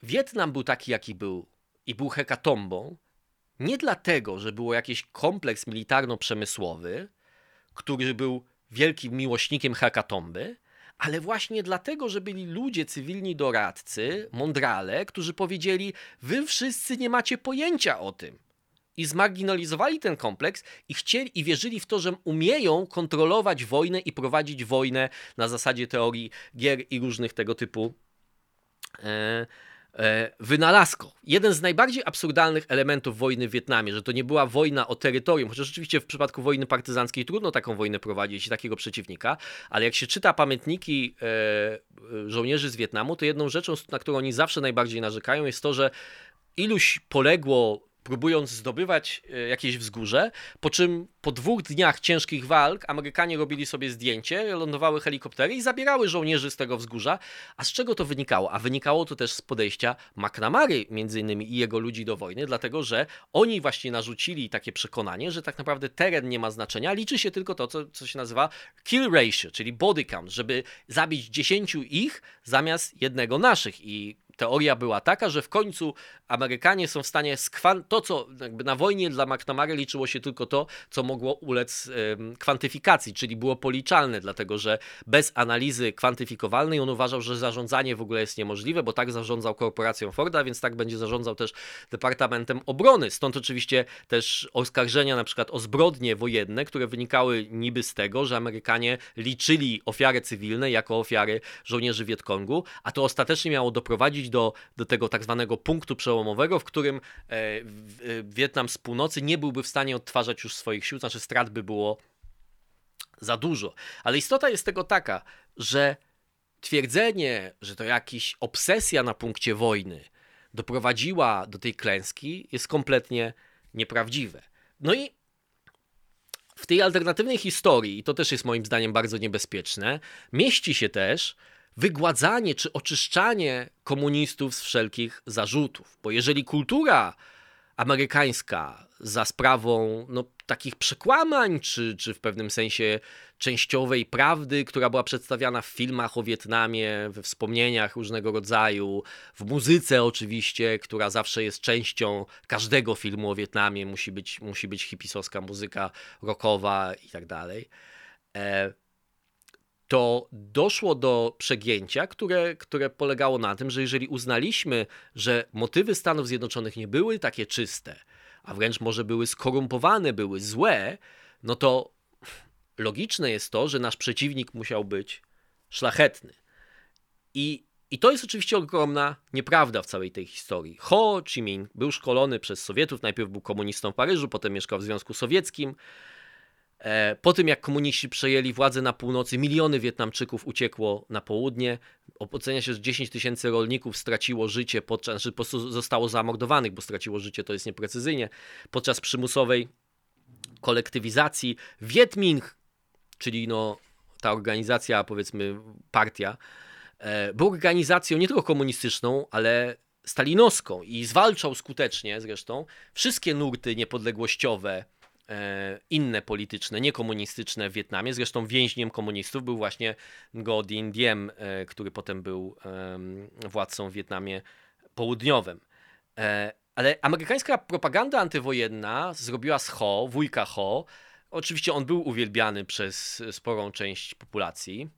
Wietnam był taki, jaki był i był hekatombą, nie dlatego, że było jakiś kompleks militarno-przemysłowy, który był wielkim miłośnikiem hekatomby, ale właśnie dlatego, że byli ludzie, cywilni doradcy, mądrale, którzy powiedzieli: Wy wszyscy nie macie pojęcia o tym. I zmarginalizowali ten kompleks i chcieli i wierzyli w to, że umieją kontrolować wojnę i prowadzić wojnę na zasadzie teorii gier i różnych tego typu E, wynalazką. Jeden z najbardziej absurdalnych elementów wojny w Wietnamie, że to nie była wojna o terytorium, chociaż rzeczywiście w przypadku wojny partyzanckiej trudno taką wojnę prowadzić i takiego przeciwnika, ale jak się czyta pamiętniki e, żołnierzy z Wietnamu, to jedną rzeczą, na którą oni zawsze najbardziej narzekają, jest to, że iluś poległo próbując zdobywać e, jakieś wzgórze, po czym po dwóch dniach ciężkich walk Amerykanie robili sobie zdjęcie, lądowały helikoptery i zabierały żołnierzy z tego wzgórza. A z czego to wynikało? A wynikało to też z podejścia McNamary między innymi i jego ludzi do wojny, dlatego że oni właśnie narzucili takie przekonanie, że tak naprawdę teren nie ma znaczenia, liczy się tylko to, co, co się nazywa kill ratio, czyli body count, żeby zabić dziesięciu ich zamiast jednego naszych i teoria była taka, że w końcu Amerykanie są w stanie skwan- to, co jakby na wojnie dla McNamara liczyło się tylko to, co mogło ulec kwantyfikacji, czyli było policzalne, dlatego że bez analizy kwantyfikowalnej on uważał, że zarządzanie w ogóle jest niemożliwe, bo tak zarządzał korporacją Forda, więc tak będzie zarządzał też Departamentem Obrony. Stąd oczywiście też oskarżenia na przykład o zbrodnie wojenne, które wynikały niby z tego, że Amerykanie liczyli ofiary cywilne jako ofiary żołnierzy Wietkongu, a to ostatecznie miało doprowadzić do, do tego tak zwanego punktu przełomowego, w którym e, e, Wietnam z północy nie byłby w stanie odtwarzać już swoich sił, znaczy strat by było za dużo. Ale istota jest tego taka, że twierdzenie, że to jakaś obsesja na punkcie wojny doprowadziła do tej klęski, jest kompletnie nieprawdziwe. No i w tej alternatywnej historii, i to też jest moim zdaniem bardzo niebezpieczne, mieści się też wygładzanie czy oczyszczanie komunistów z wszelkich zarzutów. Bo jeżeli kultura amerykańska za sprawą no, takich przekłamań, czy, czy w pewnym sensie częściowej prawdy, która była przedstawiana w filmach o Wietnamie, we wspomnieniach różnego rodzaju, w muzyce oczywiście, która zawsze jest częścią każdego filmu o Wietnamie, musi być, musi być hipisowska muzyka rockowa i tak dalej. E, to doszło do przegięcia, które, które polegało na tym, że jeżeli uznaliśmy, że motywy Stanów Zjednoczonych nie były takie czyste, a wręcz może były skorumpowane, były złe, no to logiczne jest to, że nasz przeciwnik musiał być szlachetny. I, i to jest oczywiście ogromna nieprawda w całej tej historii. Ho Chi Minh był szkolony przez Sowietów, najpierw był komunistą w Paryżu, potem mieszkał w Związku Sowieckim. E, po tym, jak komuniści przejęli władzę na północy, miliony Wietnamczyków uciekło na południe. Ocenia się, że 10 tysięcy rolników straciło życie, podczas, znaczy po prostu zostało zamordowanych, bo straciło życie, to jest nieprecyzyjnie, podczas przymusowej kolektywizacji. Vietming, czyli no, ta organizacja, powiedzmy partia, e, był organizacją nie tylko komunistyczną, ale stalinowską i zwalczał skutecznie zresztą wszystkie nurty niepodległościowe, inne polityczne, niekomunistyczne w Wietnamie. Zresztą więźniem komunistów był właśnie Ngo Dinh Diem, e, który potem był władcą w Wietnamie Południowym. E, ale amerykańska propaganda antywojenna zrobiła z Ho, wujka Ho, Oczywiście on był uwielbiany przez sporą część populacji.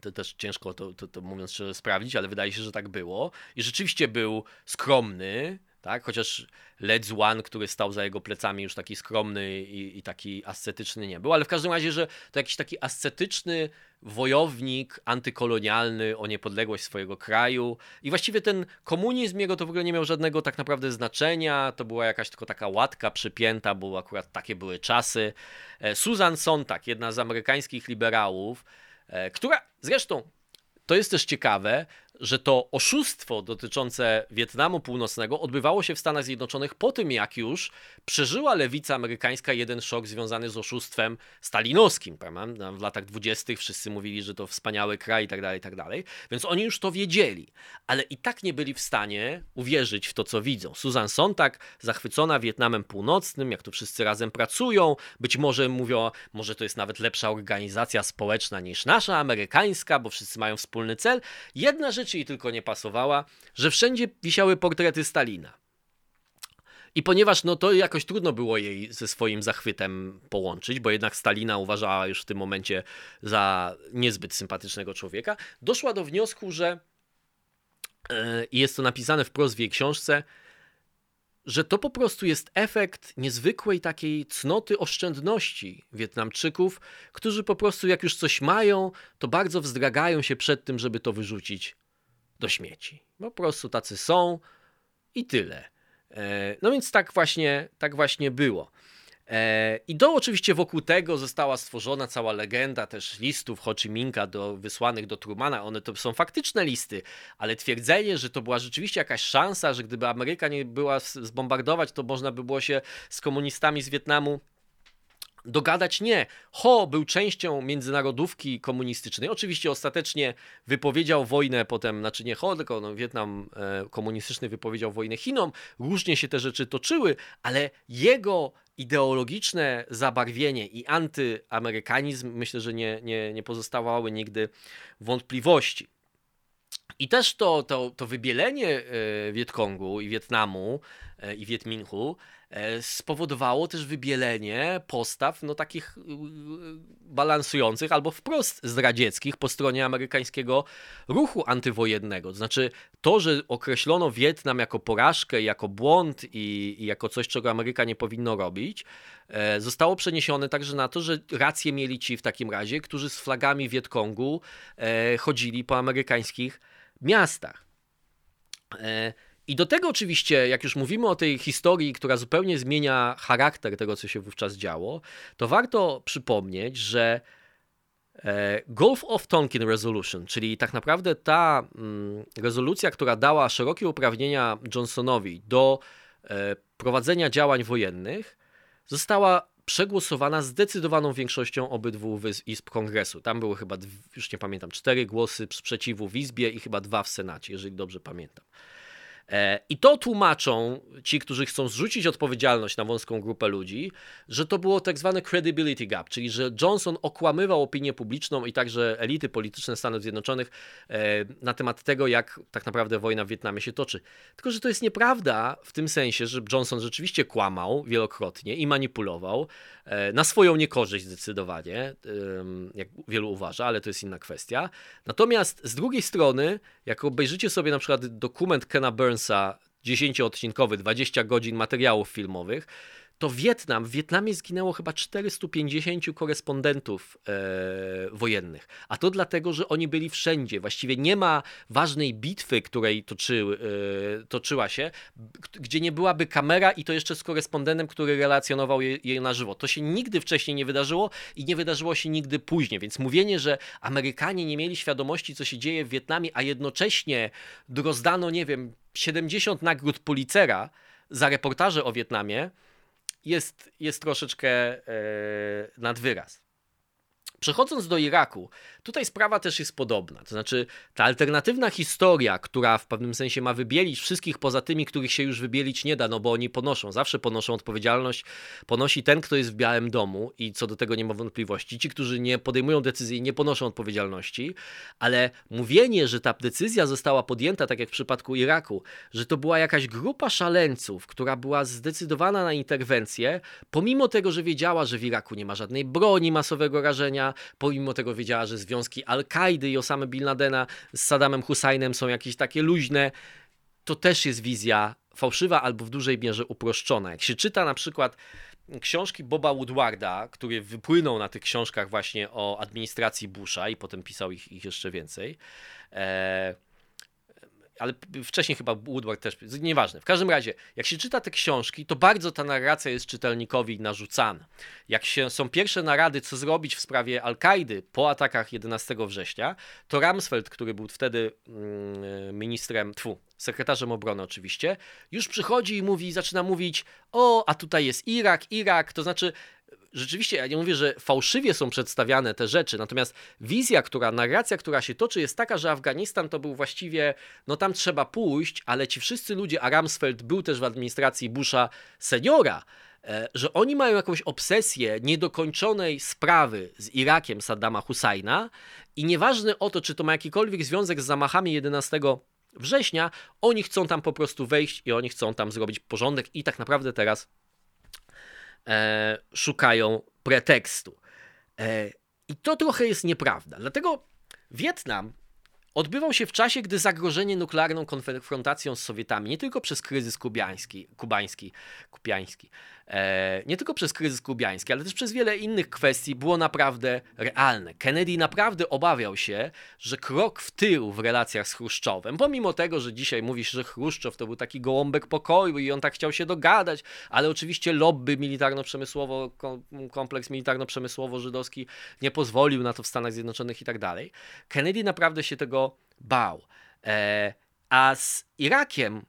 To też ciężko to, to, to mówiąc sprawdzić, ale wydaje się, że tak było. I rzeczywiście był skromny, tak? Chociaż Led One, który stał za jego plecami, już taki skromny i, i, taki ascetyczny nie był, ale w każdym razie, że to jakiś taki ascetyczny wojownik antykolonialny o niepodległość swojego kraju i właściwie ten komunizm jego to w ogóle nie miał żadnego tak naprawdę znaczenia, to była jakaś tylko taka łatka przypięta, bo akurat takie były czasy. E, Susan Sontag, jedna z amerykańskich liberałów, e, która zresztą to jest też ciekawe, że to oszustwo dotyczące Wietnamu Północnego odbywało się w Stanach Zjednoczonych po tym, jak już przeżyła lewica amerykańska jeden szok związany z oszustwem stalinowskim. Prawda? W latach dwudziestych wszyscy mówili, że to wspaniały kraj i tak dalej, i tak dalej. Więc oni już to wiedzieli, ale i tak nie byli w stanie uwierzyć w to, co widzą. Susan Sontag, zachwycona Wietnamem Północnym, jak to wszyscy razem pracują, być może mówią, może to jest nawet lepsza organizacja społeczna niż nasza, amerykańska, bo wszyscy mają wspólny cel. Jedna rzecz jej tylko nie pasowała, że wszędzie wisiały portrety Stalina. I ponieważ no to jakoś trudno było jej ze swoim zachwytem połączyć, bo jednak Stalina uważała już w tym momencie za niezbyt sympatycznego człowieka, doszła do wniosku, że e, i jest to napisane wprost w jej książce, że to po prostu jest efekt niezwykłej takiej cnoty oszczędności Wietnamczyków, którzy po prostu jak już coś mają, to bardzo wzdragają się przed tym, żeby to wyrzucić do śmieci. Po prostu tacy są i tyle. E, no więc tak właśnie, tak właśnie było. E, I do oczywiście wokół tego została stworzona cała legenda też listów Ho Chi Minha do, wysłanych do Trumana. One to są faktyczne listy, ale twierdzenie, że to była rzeczywiście jakaś szansa, że gdyby Ameryka nie była zbombardować, to można by było się z komunistami z Wietnamu dogadać nie. Ho był częścią międzynarodówki komunistycznej. Oczywiście ostatecznie wypowiedział wojnę potem, znaczy nie Ho, tylko no, Wietnam e, komunistyczny wypowiedział wojnę Chinom. Różnie się te rzeczy toczyły, ale jego ideologiczne zabarwienie i antyamerykanizm myślę, że nie, nie, nie pozostawały nigdy wątpliwości. I też to, to, to wybielenie e, Wietkongu i Wietnamu i Wietminhu E, spowodowało też wybielenie postaw no, takich y, balansujących albo wprost zdradzieckich po stronie amerykańskiego ruchu antywojennego. Znaczy to, że określono Wietnam jako porażkę, jako błąd i, i jako coś, czego Ameryka nie powinno robić, e, zostało przeniesione także na to, że rację mieli ci w takim razie, którzy z flagami Wietkongu e, chodzili po amerykańskich miastach. I do tego oczywiście, jak już mówimy o tej historii, która zupełnie zmienia charakter tego, co się wówczas działo, to warto przypomnieć, że e, Gulf of Tonkin Resolution, czyli tak naprawdę ta mm, rezolucja, która dała szerokie uprawnienia Johnsonowi do e, prowadzenia działań wojennych, została przegłosowana zdecydowaną większością obydwu izb kongresu. Tam były chyba, już nie pamiętam, cztery głosy sprzeciwu w izbie i chyba dwa w senacie, jeżeli dobrze pamiętam. E, I to tłumaczą ci, którzy chcą zrzucić odpowiedzialność na wąską grupę ludzi, że to było tak zwane credibility gap, czyli że Johnson okłamywał opinię publiczną i także elity polityczne Stanów Zjednoczonych e, na temat tego, jak tak naprawdę wojna w Wietnamie się toczy. Tylko, że to jest nieprawda w tym sensie, że Johnson rzeczywiście kłamał wielokrotnie i manipulował e, na swoją niekorzyść zdecydowanie, jak wielu uważa, ale to jest inna kwestia. Natomiast z drugiej strony, jak obejrzycie sobie na przykład dokument Kena Burns, Burnsa 10-odcinkowy, 20 godzin materiałów filmowych, to Wietnam, w Wietnamie zginęło chyba 450 korespondentów e, wojennych. A to dlatego, że oni byli wszędzie. Właściwie nie ma ważnej bitwy, której e, toczyła się, gdzie nie byłaby kamera i to jeszcze z korespondentem, który relacjonował je, je na żywo. To się nigdy wcześniej nie wydarzyło i nie wydarzyło się nigdy później. Więc mówienie, że Amerykanie nie mieli świadomości, co się dzieje w Wietnamie, a jednocześnie rozdano, nie wiem, 70 nagród Pulitzera za reportaże o Wietnamie, jest, jest troszeczkę e, nad wyraz. Przechodząc do Iraku, tutaj sprawa też jest podobna. To znaczy, ta alternatywna historia, która w pewnym sensie ma wybielić wszystkich poza tymi, których się już wybielić nie da, no bo oni ponoszą, zawsze ponoszą odpowiedzialność, ponosi ten, kto jest w Białym Domu i co do tego nie ma wątpliwości. Ci, którzy nie podejmują decyzji, nie ponoszą odpowiedzialności, ale mówienie, że ta decyzja została podjęta, tak jak w przypadku Iraku, że to była jakaś grupa szaleńców, która była zdecydowana na interwencję, pomimo tego, że wiedziała, że w Iraku nie ma żadnej broni masowego rażenia, pomimo tego wiedziała, że związki Al-Kaidy i Osamy Bin Ladena z Saddamem Husajnem są jakieś takie luźne, to też jest wizja fałszywa albo w dużej mierze uproszczona. Jak się czyta na przykład książki Boba Woodwarda, który wypłynął na tych książkach właśnie o administracji Busha i potem pisał ich, ich jeszcze więcej, e, ale wcześniej chyba Woodward też, nieważne. W każdym razie, jak się czyta te książki, to bardzo ta narracja jest czytelnikowi narzucana. Jak się, są pierwsze narady, co zrobić w sprawie Al-Kaidy po atakach 11 września, to Ramsfeld, który był wtedy mm, ministrem, tfu, sekretarzem obrony oczywiście, już przychodzi i mówi, zaczyna mówić, o, a tutaj jest Irak, Irak, to znaczy rzeczywiście, ja nie mówię, że fałszywie są przedstawiane te rzeczy, natomiast wizja, która, narracja, która się toczy, jest taka, że Afganistan to był właściwie, no tam trzeba pójść, ale ci wszyscy ludzie, a Ramsfeld był też w administracji Busha seniora, e, że oni mają jakąś obsesję niedokończonej sprawy z Irakiem Saddama Husajna i nieważne o to, czy to ma jakikolwiek związek z zamachami 11 września, oni chcą tam po prostu wejść i oni chcą tam zrobić porządek i tak naprawdę teraz e, szukają pretekstu. E, I to trochę jest nieprawda. Dlatego Wietnam odbywał się w czasie, gdy zagrożenie nuklearną konfrontacją z Sowietami, nie tylko przez kryzys kubański, kubański, kupiański, e, nie tylko przez kryzys kubański, ale też przez wiele innych kwestii było naprawdę realne. Kennedy naprawdę obawiał się, że krok w tył w relacjach z Chruszczowem, pomimo tego, że dzisiaj mówisz, że Chruszczow to był taki gołąbek pokoju i on tak chciał się dogadać, ale oczywiście lobby militarno-przemysłowo, kompleks militarno-przemysłowo-żydowski nie pozwolił na to w Stanach Zjednoczonych i tak dalej. Kennedy naprawdę się tego bał. E, a z Irakiem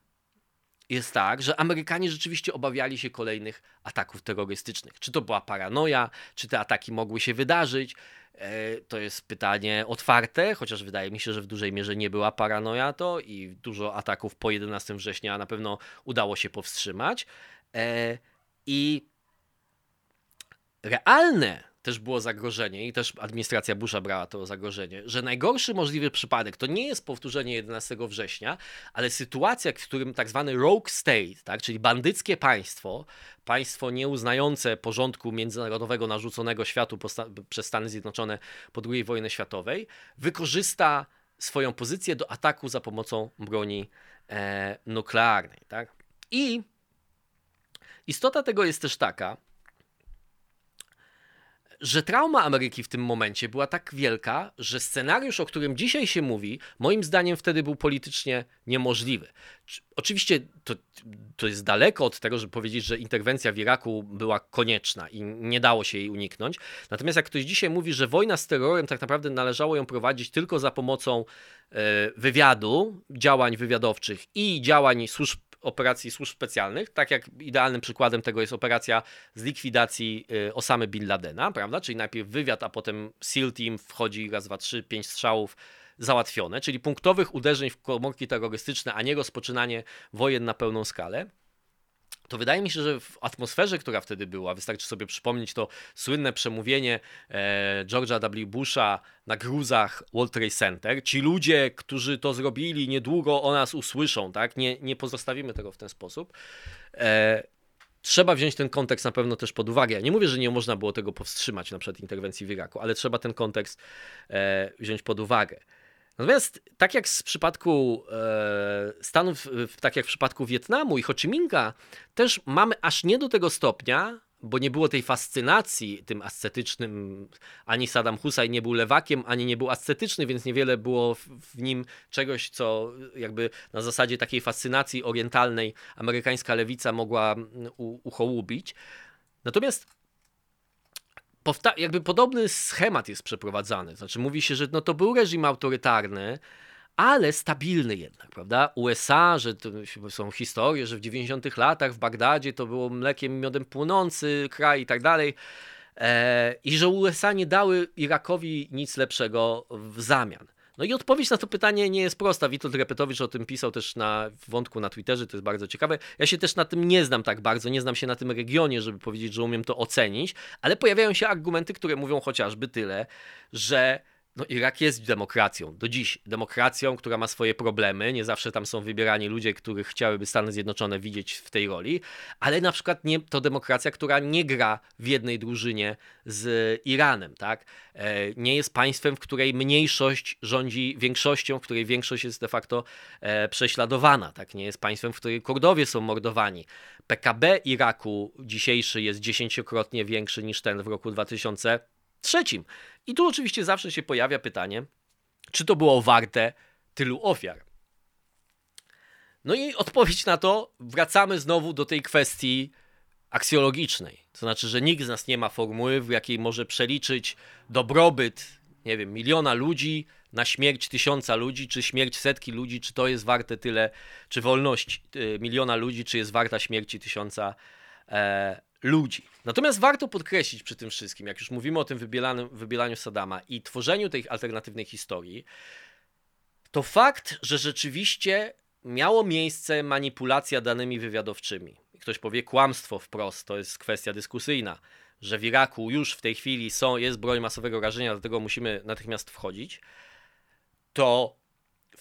jest tak, że Amerykanie rzeczywiście obawiali się kolejnych ataków terrorystycznych. Czy to była paranoja, czy te ataki mogły się wydarzyć? E, to jest pytanie otwarte, chociaż wydaje mi się, że w dużej mierze nie była paranoja to i dużo ataków po 11 września na pewno udało się powstrzymać. E, I realne też było zagrożenie i też administracja Busha brała to zagrożenie, że najgorszy możliwy przypadek to nie jest powtórzenie 11 września, ale sytuacja, w którym tak zwany rogue state, tak, czyli bandyckie państwo, państwo nieuznające porządku międzynarodowego narzuconego światu przez Stany Zjednoczone po II wojnie światowej, wykorzysta swoją pozycję do ataku za pomocą broni e, nuklearnej. Tak? I istota tego jest też taka, że trauma Ameryki w tym momencie była tak wielka, że scenariusz, o którym dzisiaj się mówi, moim zdaniem wtedy był politycznie niemożliwy. Oczywiście to, to jest daleko od tego, żeby powiedzieć, że interwencja w Iraku była konieczna i nie dało się jej uniknąć. Natomiast jak ktoś dzisiaj mówi, że wojna z terrorem tak naprawdę należało ją prowadzić tylko za pomocą e, wywiadu, działań wywiadowczych i działań służb operacji służb specjalnych, tak jak idealnym przykładem tego jest operacja z likwidacji y, Osamy Bin Ladena, prawda? Czyli najpierw wywiad, a potem SEAL Team wchodzi raz, dwa, trzy, pięć strzałów załatwione, czyli punktowych uderzeń w komórki terrorystyczne, a nie rozpoczynanie wojen na pełną skalę to wydaje mi się, że w atmosferze, która wtedy była, wystarczy sobie przypomnieć to słynne przemówienie e, George'a W. Busha na gruzach World Trade Center. Ci ludzie, którzy to zrobili, niedługo o nas usłyszą, tak? Nie, nie pozostawimy tego w ten sposób. E, trzeba wziąć ten kontekst na pewno też pod uwagę. Ja nie mówię, że nie można było tego powstrzymać, na przykład interwencji w Iraku, ale trzeba ten kontekst e, wziąć pod uwagę. Natomiast tak jak w przypadku e, Stanów, tak jak w przypadku Wietnamu i Ho Chi Minha, też mamy aż nie do tego stopnia, bo nie było tej fascynacji tym ascetycznym, ani Saddam Hussein nie był lewakiem, ani nie był ascetyczny, więc niewiele było w, nim czegoś, co jakby na zasadzie takiej fascynacji orientalnej amerykańska lewica mogła u, uchołubić. Natomiast jakby podobny schemat jest przeprowadzany. Znaczy mówi się, że no to był reżim autorytarny, ale stabilny jednak, prawda? USA, że są historie, że w 90 latach w Bagdadzie to było mlekiem i miodem płynący kraj i tak dalej. e, i że USA nie dały Irakowi nic lepszego w zamian. No i odpowiedź na to pytanie nie jest prosta. Witold Repetowicz o tym pisał też na wątku na Twitterze, to jest bardzo ciekawe. Ja się też na tym nie znam tak bardzo, nie znam się na tym regionie, żeby powiedzieć, że umiem to ocenić, ale pojawiają się argumenty, które mówią chociażby tyle, że no Irak jest demokracją, do dziś demokracją, która ma swoje problemy, nie zawsze tam są wybierani ludzie, których chciałyby Stany Zjednoczone widzieć w tej roli, ale na przykład nie, to demokracja, która nie gra w jednej drużynie z Iranem, tak? E, nie jest państwem, w której mniejszość rządzi większością, w której większość jest de facto e, prześladowana, tak? Nie jest państwem, w której Kurdowie są mordowani. PKB Iraku dzisiejszy jest dziesięciokrotnie większy niż ten w roku 2000 trzecim. I tu oczywiście zawsze się pojawia pytanie, czy to było warte tylu ofiar. No i odpowiedź na to wracamy znowu do tej kwestii aksjologicznej. To znaczy, że nikt z nas nie ma formuły, w jakiej może przeliczyć dobrobyt, nie wiem, miliona ludzi na śmierć tysiąca ludzi, czy śmierć setki ludzi, czy to jest warte tyle, czy wolność y, miliona ludzi, czy jest warta śmierci tysiąca e, ludzi. Natomiast warto podkreślić przy tym wszystkim, jak już mówimy o tym wybielaniu, wybielaniu Sadama i tworzeniu tej alternatywnej historii, to fakt, że rzeczywiście miało miejsce manipulacja danymi wywiadowczymi. Ktoś powie kłamstwo wprost, to jest kwestia dyskusyjna, że w Iraku już w tej chwili są, jest broń masowego rażenia, dlatego musimy natychmiast wchodzić. To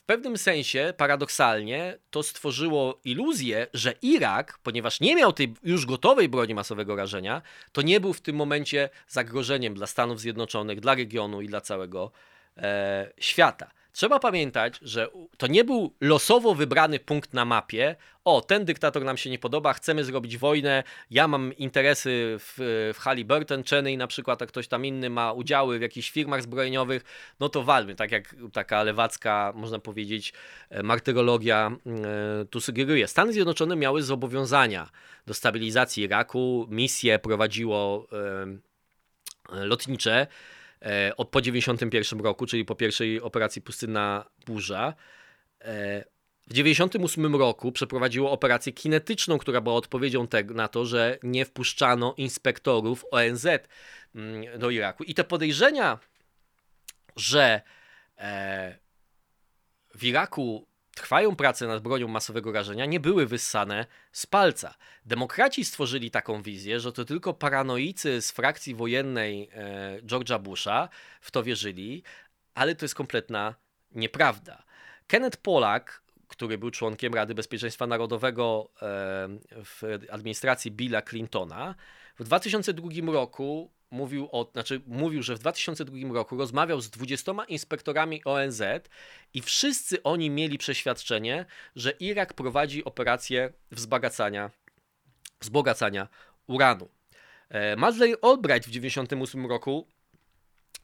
pewnym sensie, paradoksalnie, to stworzyło iluzję, że Irak, ponieważ nie miał tej już gotowej broni masowego rażenia, to nie był w tym momencie zagrożeniem dla Stanów Zjednoczonych, dla regionu i dla całego e, świata. Trzeba pamiętać, że to nie był losowo wybrany punkt na mapie. O, ten dyktator nam się nie podoba, chcemy zrobić wojnę. Ja mam interesy w, w Halliburton, Cheney na przykład, a ktoś tam inny ma udziały w jakichś firmach zbrojeniowych. No to walmy, tak jak taka lewacka, można powiedzieć, e, martyrologia e, tu sugeruje. Stany Zjednoczone miały zobowiązania do stabilizacji Iraku, misje prowadziło e, lotnicze od po 91 roku, czyli po pierwszej operacji Pustynna Burza. E, w 98 roku przeprowadziło operację kinetyczną, która była odpowiedzią te, na to, że nie wpuszczano inspektorów ONZ mm, do Iraku. I te podejrzenia, że e, w Iraku trwają prace nad bronią masowego rażenia, nie były wyssane z palca. Demokraci stworzyli taką wizję, że to tylko paranoicy z frakcji wojennej e, George'a Busha w to wierzyli, ale to jest kompletna nieprawda. Kenneth Pollack, który był członkiem Rady Bezpieczeństwa Narodowego e, w administracji Billa Clintona, w 2002 roku mówił, o, znaczy mówił, że w 2002 roku rozmawiał z 20 inspektorami ONZ i wszyscy oni mieli przeświadczenie, że Irak prowadzi operację wzbogacania, wzbogacania uranu. E, Madeleine Albright w 1998 roku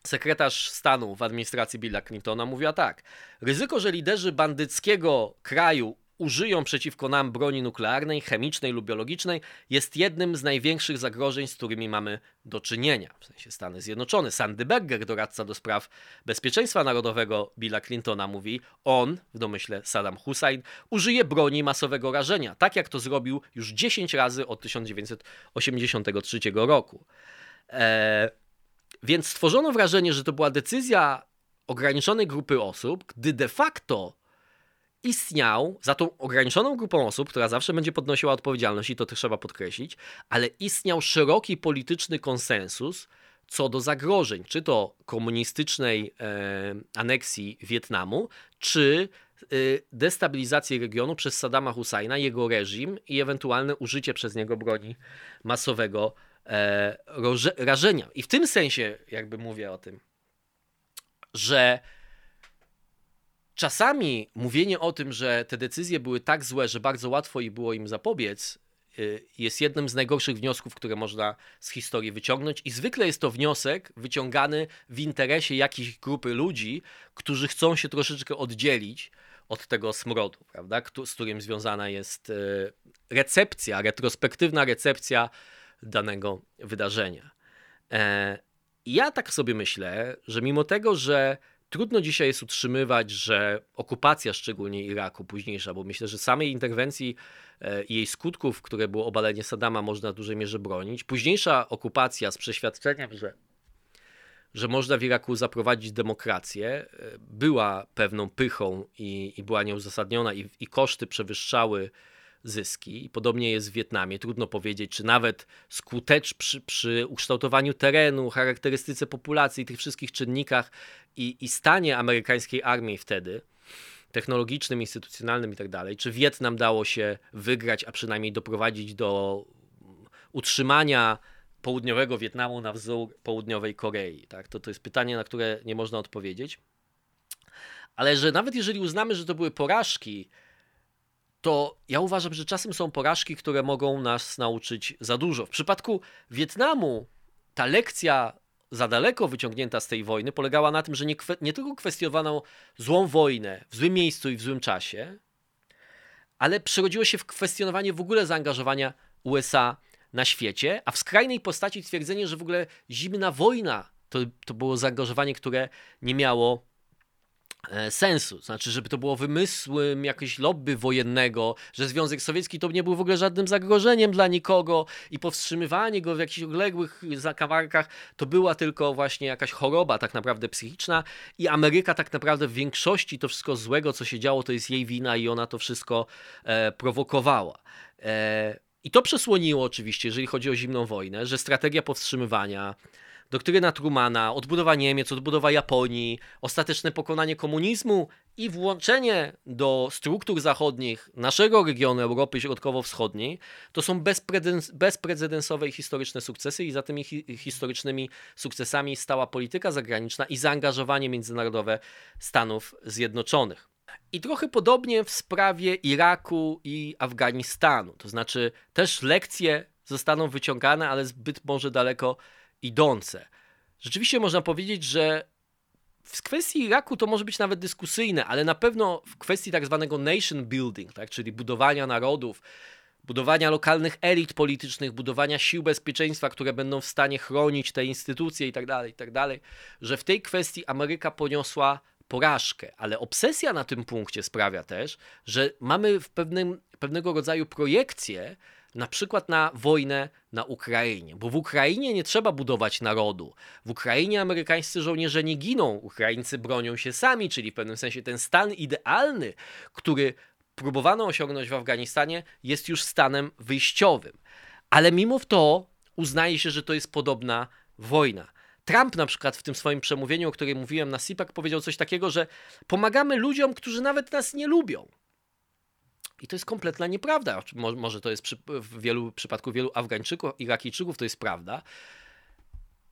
sekretarz stanu w administracji Billa Clintona mówiła tak: Ryzyko, że liderzy bandyckiego kraju użyją przeciwko nam broni nuklearnej, chemicznej lub biologicznej, jest jednym z największych zagrożeń, z którymi mamy do czynienia. W sensie Stany Zjednoczone. Sandy Berger, doradca do spraw bezpieczeństwa narodowego Billa Clintona, mówi: On, w domyśle Saddam Hussein, użyje broni masowego rażenia, tak jak to zrobił już 10 razy od 1983 roku. Eee, więc stworzono wrażenie, że to była decyzja ograniczonej grupy osób, gdy de facto istniał za tą ograniczoną grupą osób, która zawsze będzie podnosiła odpowiedzialność i to trzeba podkreślić, ale istniał szeroki polityczny konsensus co do zagrożeń, czy to komunistycznej e, aneksji Wietnamu, czy e, destabilizacji regionu przez Saddama Husajna, jego reżim i ewentualne użycie przez niego broni masowego e, rażenia. I w tym sensie jakby mówię o tym, że czasami mówienie o tym, że te decyzje były tak złe, że bardzo łatwo i było im zapobiec, y, jest jednym z najgorszych wniosków, które można z historii wyciągnąć, i zwykle jest to wniosek wyciągany w interesie jakiejś grupy ludzi, którzy chcą się troszeczkę oddzielić od tego smrodu, prawda, z którym związana jest y, recepcja, retrospektywna recepcja danego wydarzenia. E, ja tak sobie myślę, że mimo tego, że trudno dzisiaj jest utrzymywać, że okupacja, szczególnie Iraku późniejsza, bo myślę, że samej interwencji e, i jej skutków, które było obalenie Saddama, można w dużej mierze bronić. Późniejsza okupacja z przeświadczeniem, że, że można w Iraku zaprowadzić demokrację, e, była pewną pychą i, i była nieuzasadniona, i, i koszty przewyższały zyski. I podobnie jest w Wietnamie. Trudno powiedzieć, czy nawet skutecz przy, przy ukształtowaniu terenu, charakterystyce populacji, tych wszystkich czynnikach i, i stanie amerykańskiej armii wtedy, technologicznym, instytucjonalnym i tak czy Wietnam dało się wygrać, a przynajmniej doprowadzić do utrzymania południowego Wietnamu na wzór południowej Korei. Tak? To, to jest pytanie, na które nie można odpowiedzieć. Ale że nawet jeżeli uznamy, że to były porażki, to ja uważam, że czasem są porażki, które mogą nas nauczyć za dużo. W przypadku Wietnamu ta lekcja za daleko wyciągnięta z tej wojny polegała na tym, że nie, nie tylko kwestionowano złą wojnę w złym miejscu i w złym czasie, ale przerodziło się w kwestionowanie w ogóle zaangażowania USA na świecie, a w skrajnej postaci twierdzenie, że w ogóle zimna wojna to, to było zaangażowanie, które nie miało sensu. Znaczy, żeby to było wymysłem jakiegoś lobby wojennego, że Związek Sowiecki to nie był w ogóle żadnym zagrożeniem dla nikogo i powstrzymywanie go w jakichś odległych zakamarkach to była tylko właśnie jakaś choroba tak naprawdę psychiczna i Ameryka tak naprawdę w większości to wszystko złego, co się działo, to jest jej wina i ona to wszystko e, prowokowała. E, I to przesłoniło oczywiście, jeżeli chodzi o zimną wojnę, że strategia powstrzymywania, doktryna Trumana, odbudowa Niemiec, odbudowa Japonii, ostateczne pokonanie komunizmu i włączenie do struktur zachodnich naszego regionu Europy Środkowo-Wschodniej, to są bezprecedensowe i historyczne sukcesy i za tymi hi historycznymi sukcesami stała polityka zagraniczna i zaangażowanie międzynarodowe Stanów Zjednoczonych. I trochę podobnie w sprawie Iraku i Afganistanu. To znaczy, też lekcje zostaną wyciągane, ale zbyt może daleko idące. Rzeczywiście można powiedzieć, że w kwestii Iraku to może być nawet dyskusyjne, ale na pewno w kwestii tak zwanego nation building, tak, czyli budowania narodów, budowania lokalnych elit politycznych, budowania sił bezpieczeństwa, które będą w stanie chronić te instytucje itd., tak itd., tak że w tej kwestii Ameryka poniosła porażkę, ale obsesja na tym punkcie sprawia też, że mamy w pewnym, pewnego rodzaju projekcję, na przykład na wojnę na Ukrainie, bo w Ukrainie nie trzeba budować narodu. W Ukrainie amerykańscy żołnierze nie giną, Ukraińcy bronią się sami, czyli w pewnym sensie ten stan idealny, który próbowano osiągnąć w Afganistanie, jest już stanem wyjściowym. Ale mimo to uznaje się, że to jest podobna wojna. Trump na przykład w tym swoim przemówieniu, o którym mówiłem na SIPAC, powiedział coś takiego, że pomagamy ludziom, którzy nawet nas nie lubią. I to jest kompletna nieprawda. Może to jest przy, w wielu przypadku wielu Afgańczyków, Irakijczyków to jest prawda,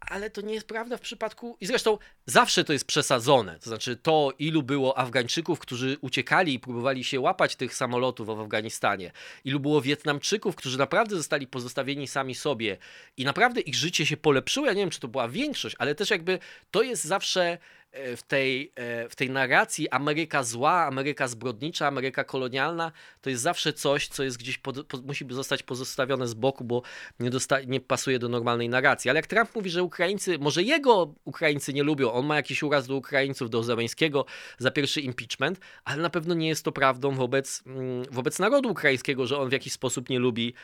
ale to nie jest prawda w przypadku. I zresztą zawsze to jest przesadzone. To znaczy, to ilu było Afgańczyków, którzy uciekali i próbowali się łapać tych samolotów w Afganistanie, ilu było Wietnamczyków, którzy naprawdę zostali pozostawieni sami sobie i naprawdę ich życie się polepszyło. Ja nie wiem, czy to była większość, ale też jakby to jest zawsze w tej, e, w tej narracji Ameryka zła, Ameryka zbrodnicza, Ameryka kolonialna, to jest zawsze coś, co jest gdzieś, pod, po, musi zostać pozostawione z boku, bo nie, dosta, nie pasuje do normalnej narracji. Ale jak Trump mówi, że Ukraińcy, może jego Ukraińcy nie lubią, on ma jakiś uraz do Ukraińców, do Zeleńskiego za pierwszy impeachment, ale na pewno nie jest to prawdą wobec, mm, wobec narodu ukraińskiego, że on w jakiś sposób nie lubi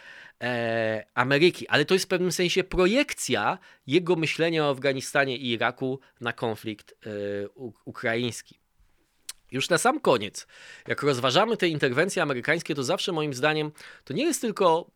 e, Ameryki. Ale to jest w pewnym sensie projekcja jego myślenia o Afganistanie i Iraku na konflikt e, ukraiński. Już na sam koniec, jak rozważamy te interwencje amerykańskie, to zawsze moim zdaniem to nie jest tylko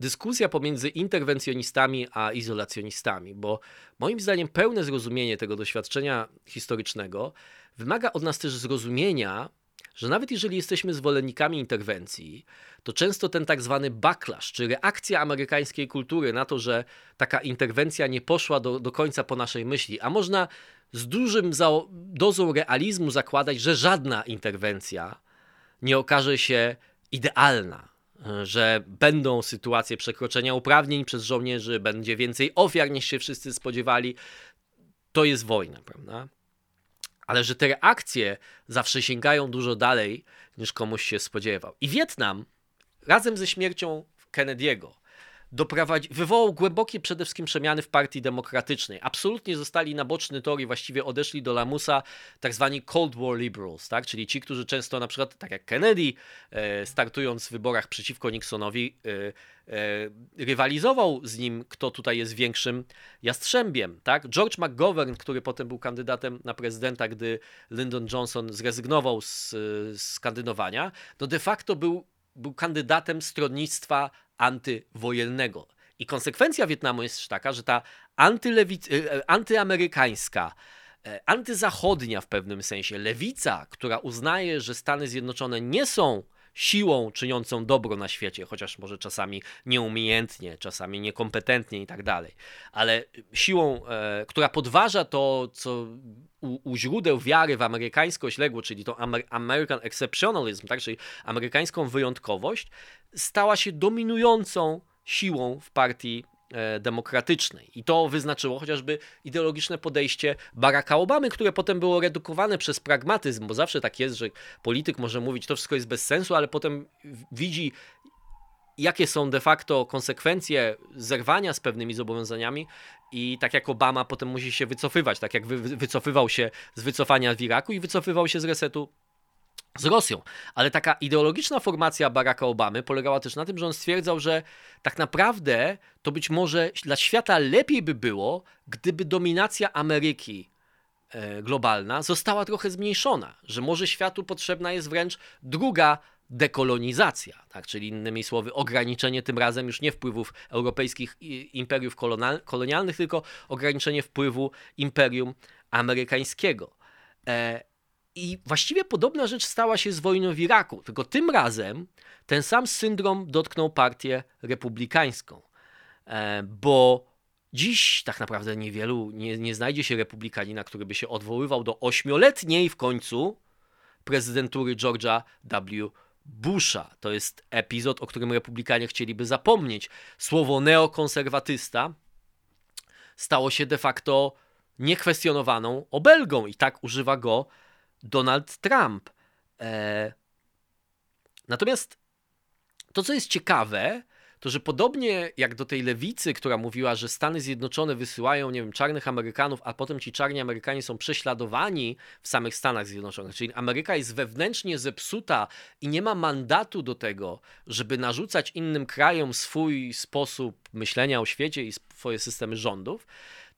dyskusja pomiędzy interwencjonistami a izolacjonistami, bo moim zdaniem pełne zrozumienie tego doświadczenia historycznego wymaga od nas też zrozumienia, że nawet jeżeli jesteśmy zwolennikami interwencji, to często ten tak zwany backlash, czy reakcja amerykańskiej kultury na to, że taka interwencja nie poszła do, do końca po naszej myśli, a można z dużym dozą realizmu zakładać, że żadna interwencja nie okaże się idealna, że będą sytuacje przekroczenia uprawnień przez żołnierzy, będzie więcej ofiar niż się wszyscy spodziewali. To jest wojna, prawda? Ale że te reakcje zawsze sięgają dużo dalej niż komuś się spodziewał. I Wietnam razem ze śmiercią Kennedy'ego doprowadzi, wywołał głębokie przede wszystkim przemiany w partii demokratycznej. Absolutnie zostali na boczny tor i właściwie odeszli do lamusa tak zwani Cold War Liberals, tak? czyli ci, którzy często na przykład, tak jak Kennedy, e, startując w wyborach przeciwko Nixonowi, e, e, rywalizował z nim, kto tutaj jest większym jastrzębiem. Tak? George McGovern, który potem był kandydatem na prezydenta, gdy Lyndon Johnson zrezygnował z, z kandydowania, no de facto był, był kandydatem stronnictwa antywojennego. I konsekwencja Wietnamu jest taka, że ta e, e, antyamerykańska, e, antyzachodnia w pewnym sensie lewica, która uznaje, że Stany Zjednoczone nie są siłą czyniącą dobro na świecie, chociaż może czasami nieumiejętnie, czasami niekompetentnie i tak dalej, ale siłą, e, która podważa to, co u, u, źródeł wiary w amerykańskość legło, czyli to American Exceptionalism, tak, czyli amerykańską wyjątkowość, stała się dominującą siłą w partii demokratycznej. I to wyznaczyło chociażby ideologiczne podejście Baracka Obamy, które potem było redukowane przez pragmatyzm, bo zawsze tak jest, że polityk może mówić, to wszystko jest bez sensu, ale potem widzi, jakie są de facto konsekwencje zerwania z pewnymi zobowiązaniami i tak jak Obama potem musi się wycofywać, tak jak wy, wycofywał się z wycofania w Iraku i wycofywał się z resetu z Rosją. Ale taka ideologiczna formacja Baracka Obamy polegała też na tym, że on stwierdzał, że tak naprawdę to być może dla świata lepiej by było, gdyby dominacja Ameryki e, globalna została trochę zmniejszona, że może światu potrzebna jest wręcz druga dekolonizacja, tak? czyli innymi słowy ograniczenie tym razem już nie wpływów europejskich imperiów kolonialnych, tylko ograniczenie wpływu imperium amerykańskiego. I właściwie podobna rzecz stała się z wojną w Iraku, tylko tym razem ten sam syndrom dotknął partię republikańską, e, bo dziś tak naprawdę niewielu, nie, nie znajdzie się republikanina, który by się odwoływał do ośmioletniej w końcu prezydentury George'a W. Busha. To jest epizod, o którym republikanie chcieliby zapomnieć. Słowo neokonserwatysta stało się de facto niekwestionowaną obelgą i tak używa go Donald Trump. Eee... Natomiast to, co jest ciekawe, to że podobnie jak do tej lewicy, która mówiła, że Stany Zjednoczone wysyłają, nie wiem, czarnych Amerykanów, a potem ci czarni Amerykanie są prześladowani w samych Stanach Zjednoczonych, czyli Ameryka jest wewnętrznie zepsuta i nie ma mandatu do tego, żeby narzucać innym krajom swój sposób myślenia o świecie i swoje systemy rządów,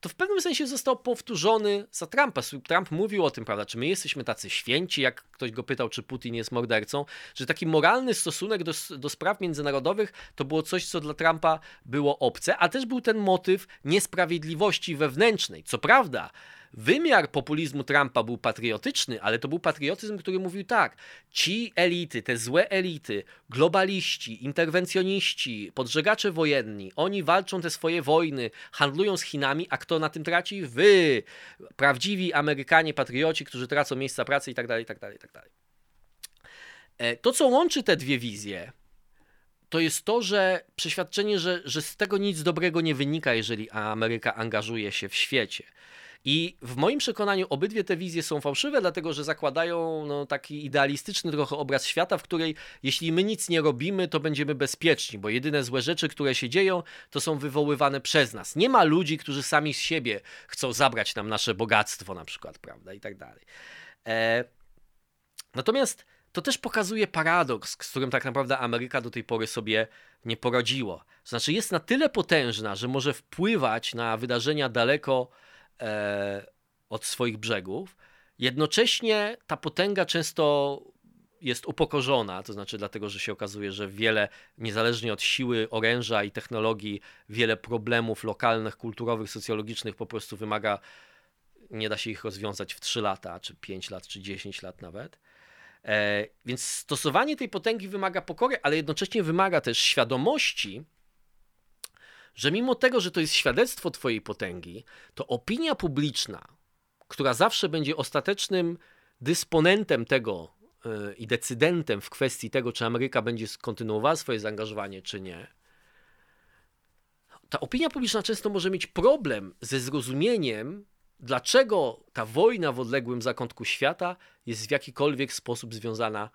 to w pewnym sensie został powtórzony za Trumpa. Trump mówił o tym, prawda, czy my jesteśmy tacy święci, jak ktoś go pytał, czy Putin jest mordercą, że taki moralny stosunek do, do spraw międzynarodowych to było coś, co dla Trumpa było obce, a też był ten motyw niesprawiedliwości wewnętrznej. Co prawda, Wymiar populizmu Trumpa był patriotyczny, ale to był patriotyzm, który mówił tak: ci elity, te złe elity, globaliści, interwencjoniści, podżegacze wojenni, oni walczą te swoje wojny, handlują z Chinami, a kto na tym traci? Wy, prawdziwi Amerykanie, patrioci, którzy tracą miejsca pracy itd., itd., itd. To, co łączy te dwie wizje, to jest to, że przeświadczenie, że, że z tego nic dobrego nie wynika, jeżeli Ameryka angażuje się w świecie. I w moim przekonaniu obydwie te wizje są fałszywe, dlatego że zakładają no, taki idealistyczny trochę obraz świata, w której jeśli my nic nie robimy, to będziemy bezpieczni, bo jedyne złe rzeczy, które się dzieją, to są wywoływane przez nas. Nie ma ludzi, którzy sami z siebie chcą zabrać nam nasze bogactwo, na przykład, prawda, i tak dalej. E... Natomiast to też pokazuje paradoks, z którym tak naprawdę Ameryka do tej pory sobie nie poradziła. Znaczy, jest na tyle potężna, że może wpływać na wydarzenia daleko e, od swoich brzegów. Jednocześnie ta potęga często jest upokorzona, to znaczy dlatego, że się okazuje, że wiele, niezależnie od siły oręża i technologii, wiele problemów lokalnych, kulturowych, socjologicznych po prostu wymaga, nie da się ich rozwiązać w 3 lata, czy 5 lat, czy 10 lat nawet. E, więc stosowanie tej potęgi wymaga pokory, ale jednocześnie wymaga też świadomości, że mimo tego, że to jest świadectwo Twojej potęgi, to opinia publiczna, która zawsze będzie ostatecznym dysponentem tego yy, i decydentem w kwestii tego, czy Ameryka będzie kontynuowała swoje zaangażowanie, czy nie, ta opinia publiczna często może mieć problem ze zrozumieniem, dlaczego ta wojna w odległym zakątku świata jest w jakikolwiek sposób związana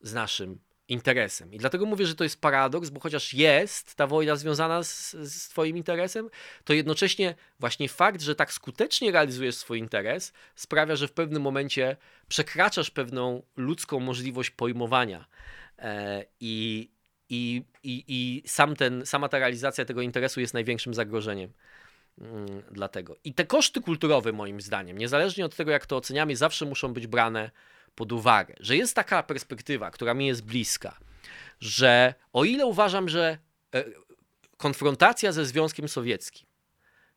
z naszym interesem. I dlatego mówię, że to jest paradoks, bo chociaż jest ta wojna związana z, z Twoim interesem, to jednocześnie właśnie fakt, że tak skutecznie realizujesz swój interes, sprawia, że w pewnym momencie przekraczasz pewną ludzką możliwość pojmowania. E, I, i, i, i sam ten, sama ta realizacja tego interesu jest największym zagrożeniem. Mm, dlatego. I te koszty kulturowe, moim zdaniem, niezależnie od tego, jak to oceniamy, zawsze muszą być brane pod uwagę, że jest taka perspektywa, która mi jest bliska, że o ile uważam, że e, konfrontacja ze Związkiem Sowieckim,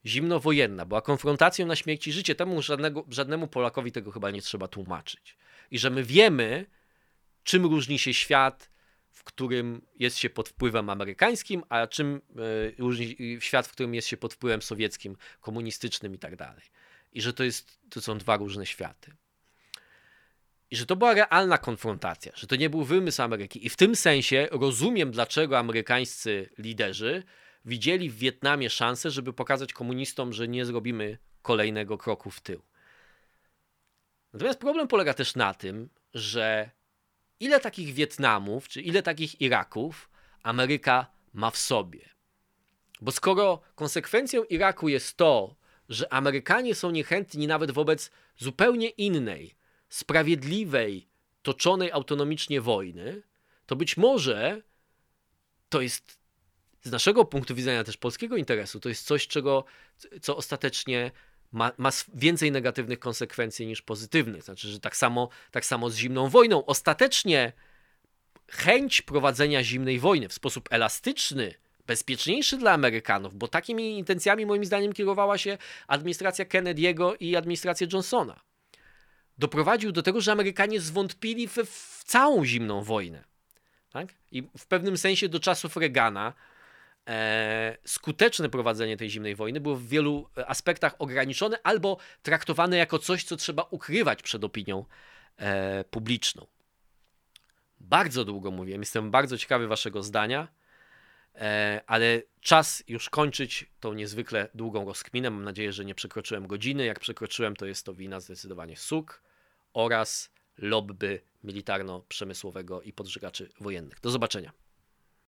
zimnowojenna, była konfrontacją na śmierć i życie, temu żadnego, żadnemu Polakowi tego chyba nie trzeba tłumaczyć. I że my wiemy, czym różni się świat, w którym jest się pod wpływem amerykańskim, a czym e, różni świat, w którym jest się pod wpływem sowieckim, komunistycznym i tak dalej. I że to, jest, to są dwa różne światy. I że to była realna konfrontacja, że to nie był wymysł Ameryki. I w tym sensie rozumiem, dlaczego amerykańscy liderzy widzieli w Wietnamie szansę, żeby pokazać komunistom, że nie zrobimy kolejnego kroku w tył. Natomiast problem polega też na tym, że ile takich Wietnamów, czy ile takich Iraków Ameryka ma w sobie. Bo skoro konsekwencją Iraku jest to, że Amerykanie są niechętni nawet wobec zupełnie innej, sprawiedliwej, toczonej autonomicznie wojny, to być może to jest z naszego punktu widzenia też polskiego interesu, to jest coś, czego, co ostatecznie ma, ma więcej negatywnych konsekwencji niż pozytywnych. Znaczy, że tak samo, tak samo z zimną wojną. Ostatecznie chęć prowadzenia zimnej wojny w sposób elastyczny, bezpieczniejszy dla Amerykanów, bo takimi intencjami moim zdaniem kierowała się administracja Kennedy'ego i administracja Johnsona doprowadził do tego, że Amerykanie zwątpili w, w całą zimną wojnę. Tak? I w pewnym sensie do czasów Reagana e, skuteczne prowadzenie tej zimnej wojny było w wielu aspektach ograniczone albo traktowane jako coś, co trzeba ukrywać przed opinią e, publiczną. Bardzo długo mówiłem, jestem bardzo ciekawy Waszego zdania, e, ale czas już kończyć tą niezwykle długą rozkminę. Mam nadzieję, że nie przekroczyłem godziny. Jak przekroczyłem, to jest to wina zdecydowanie SUK oraz lobby militarno-przemysłowego i podżygaczy wojennych. Do zobaczenia.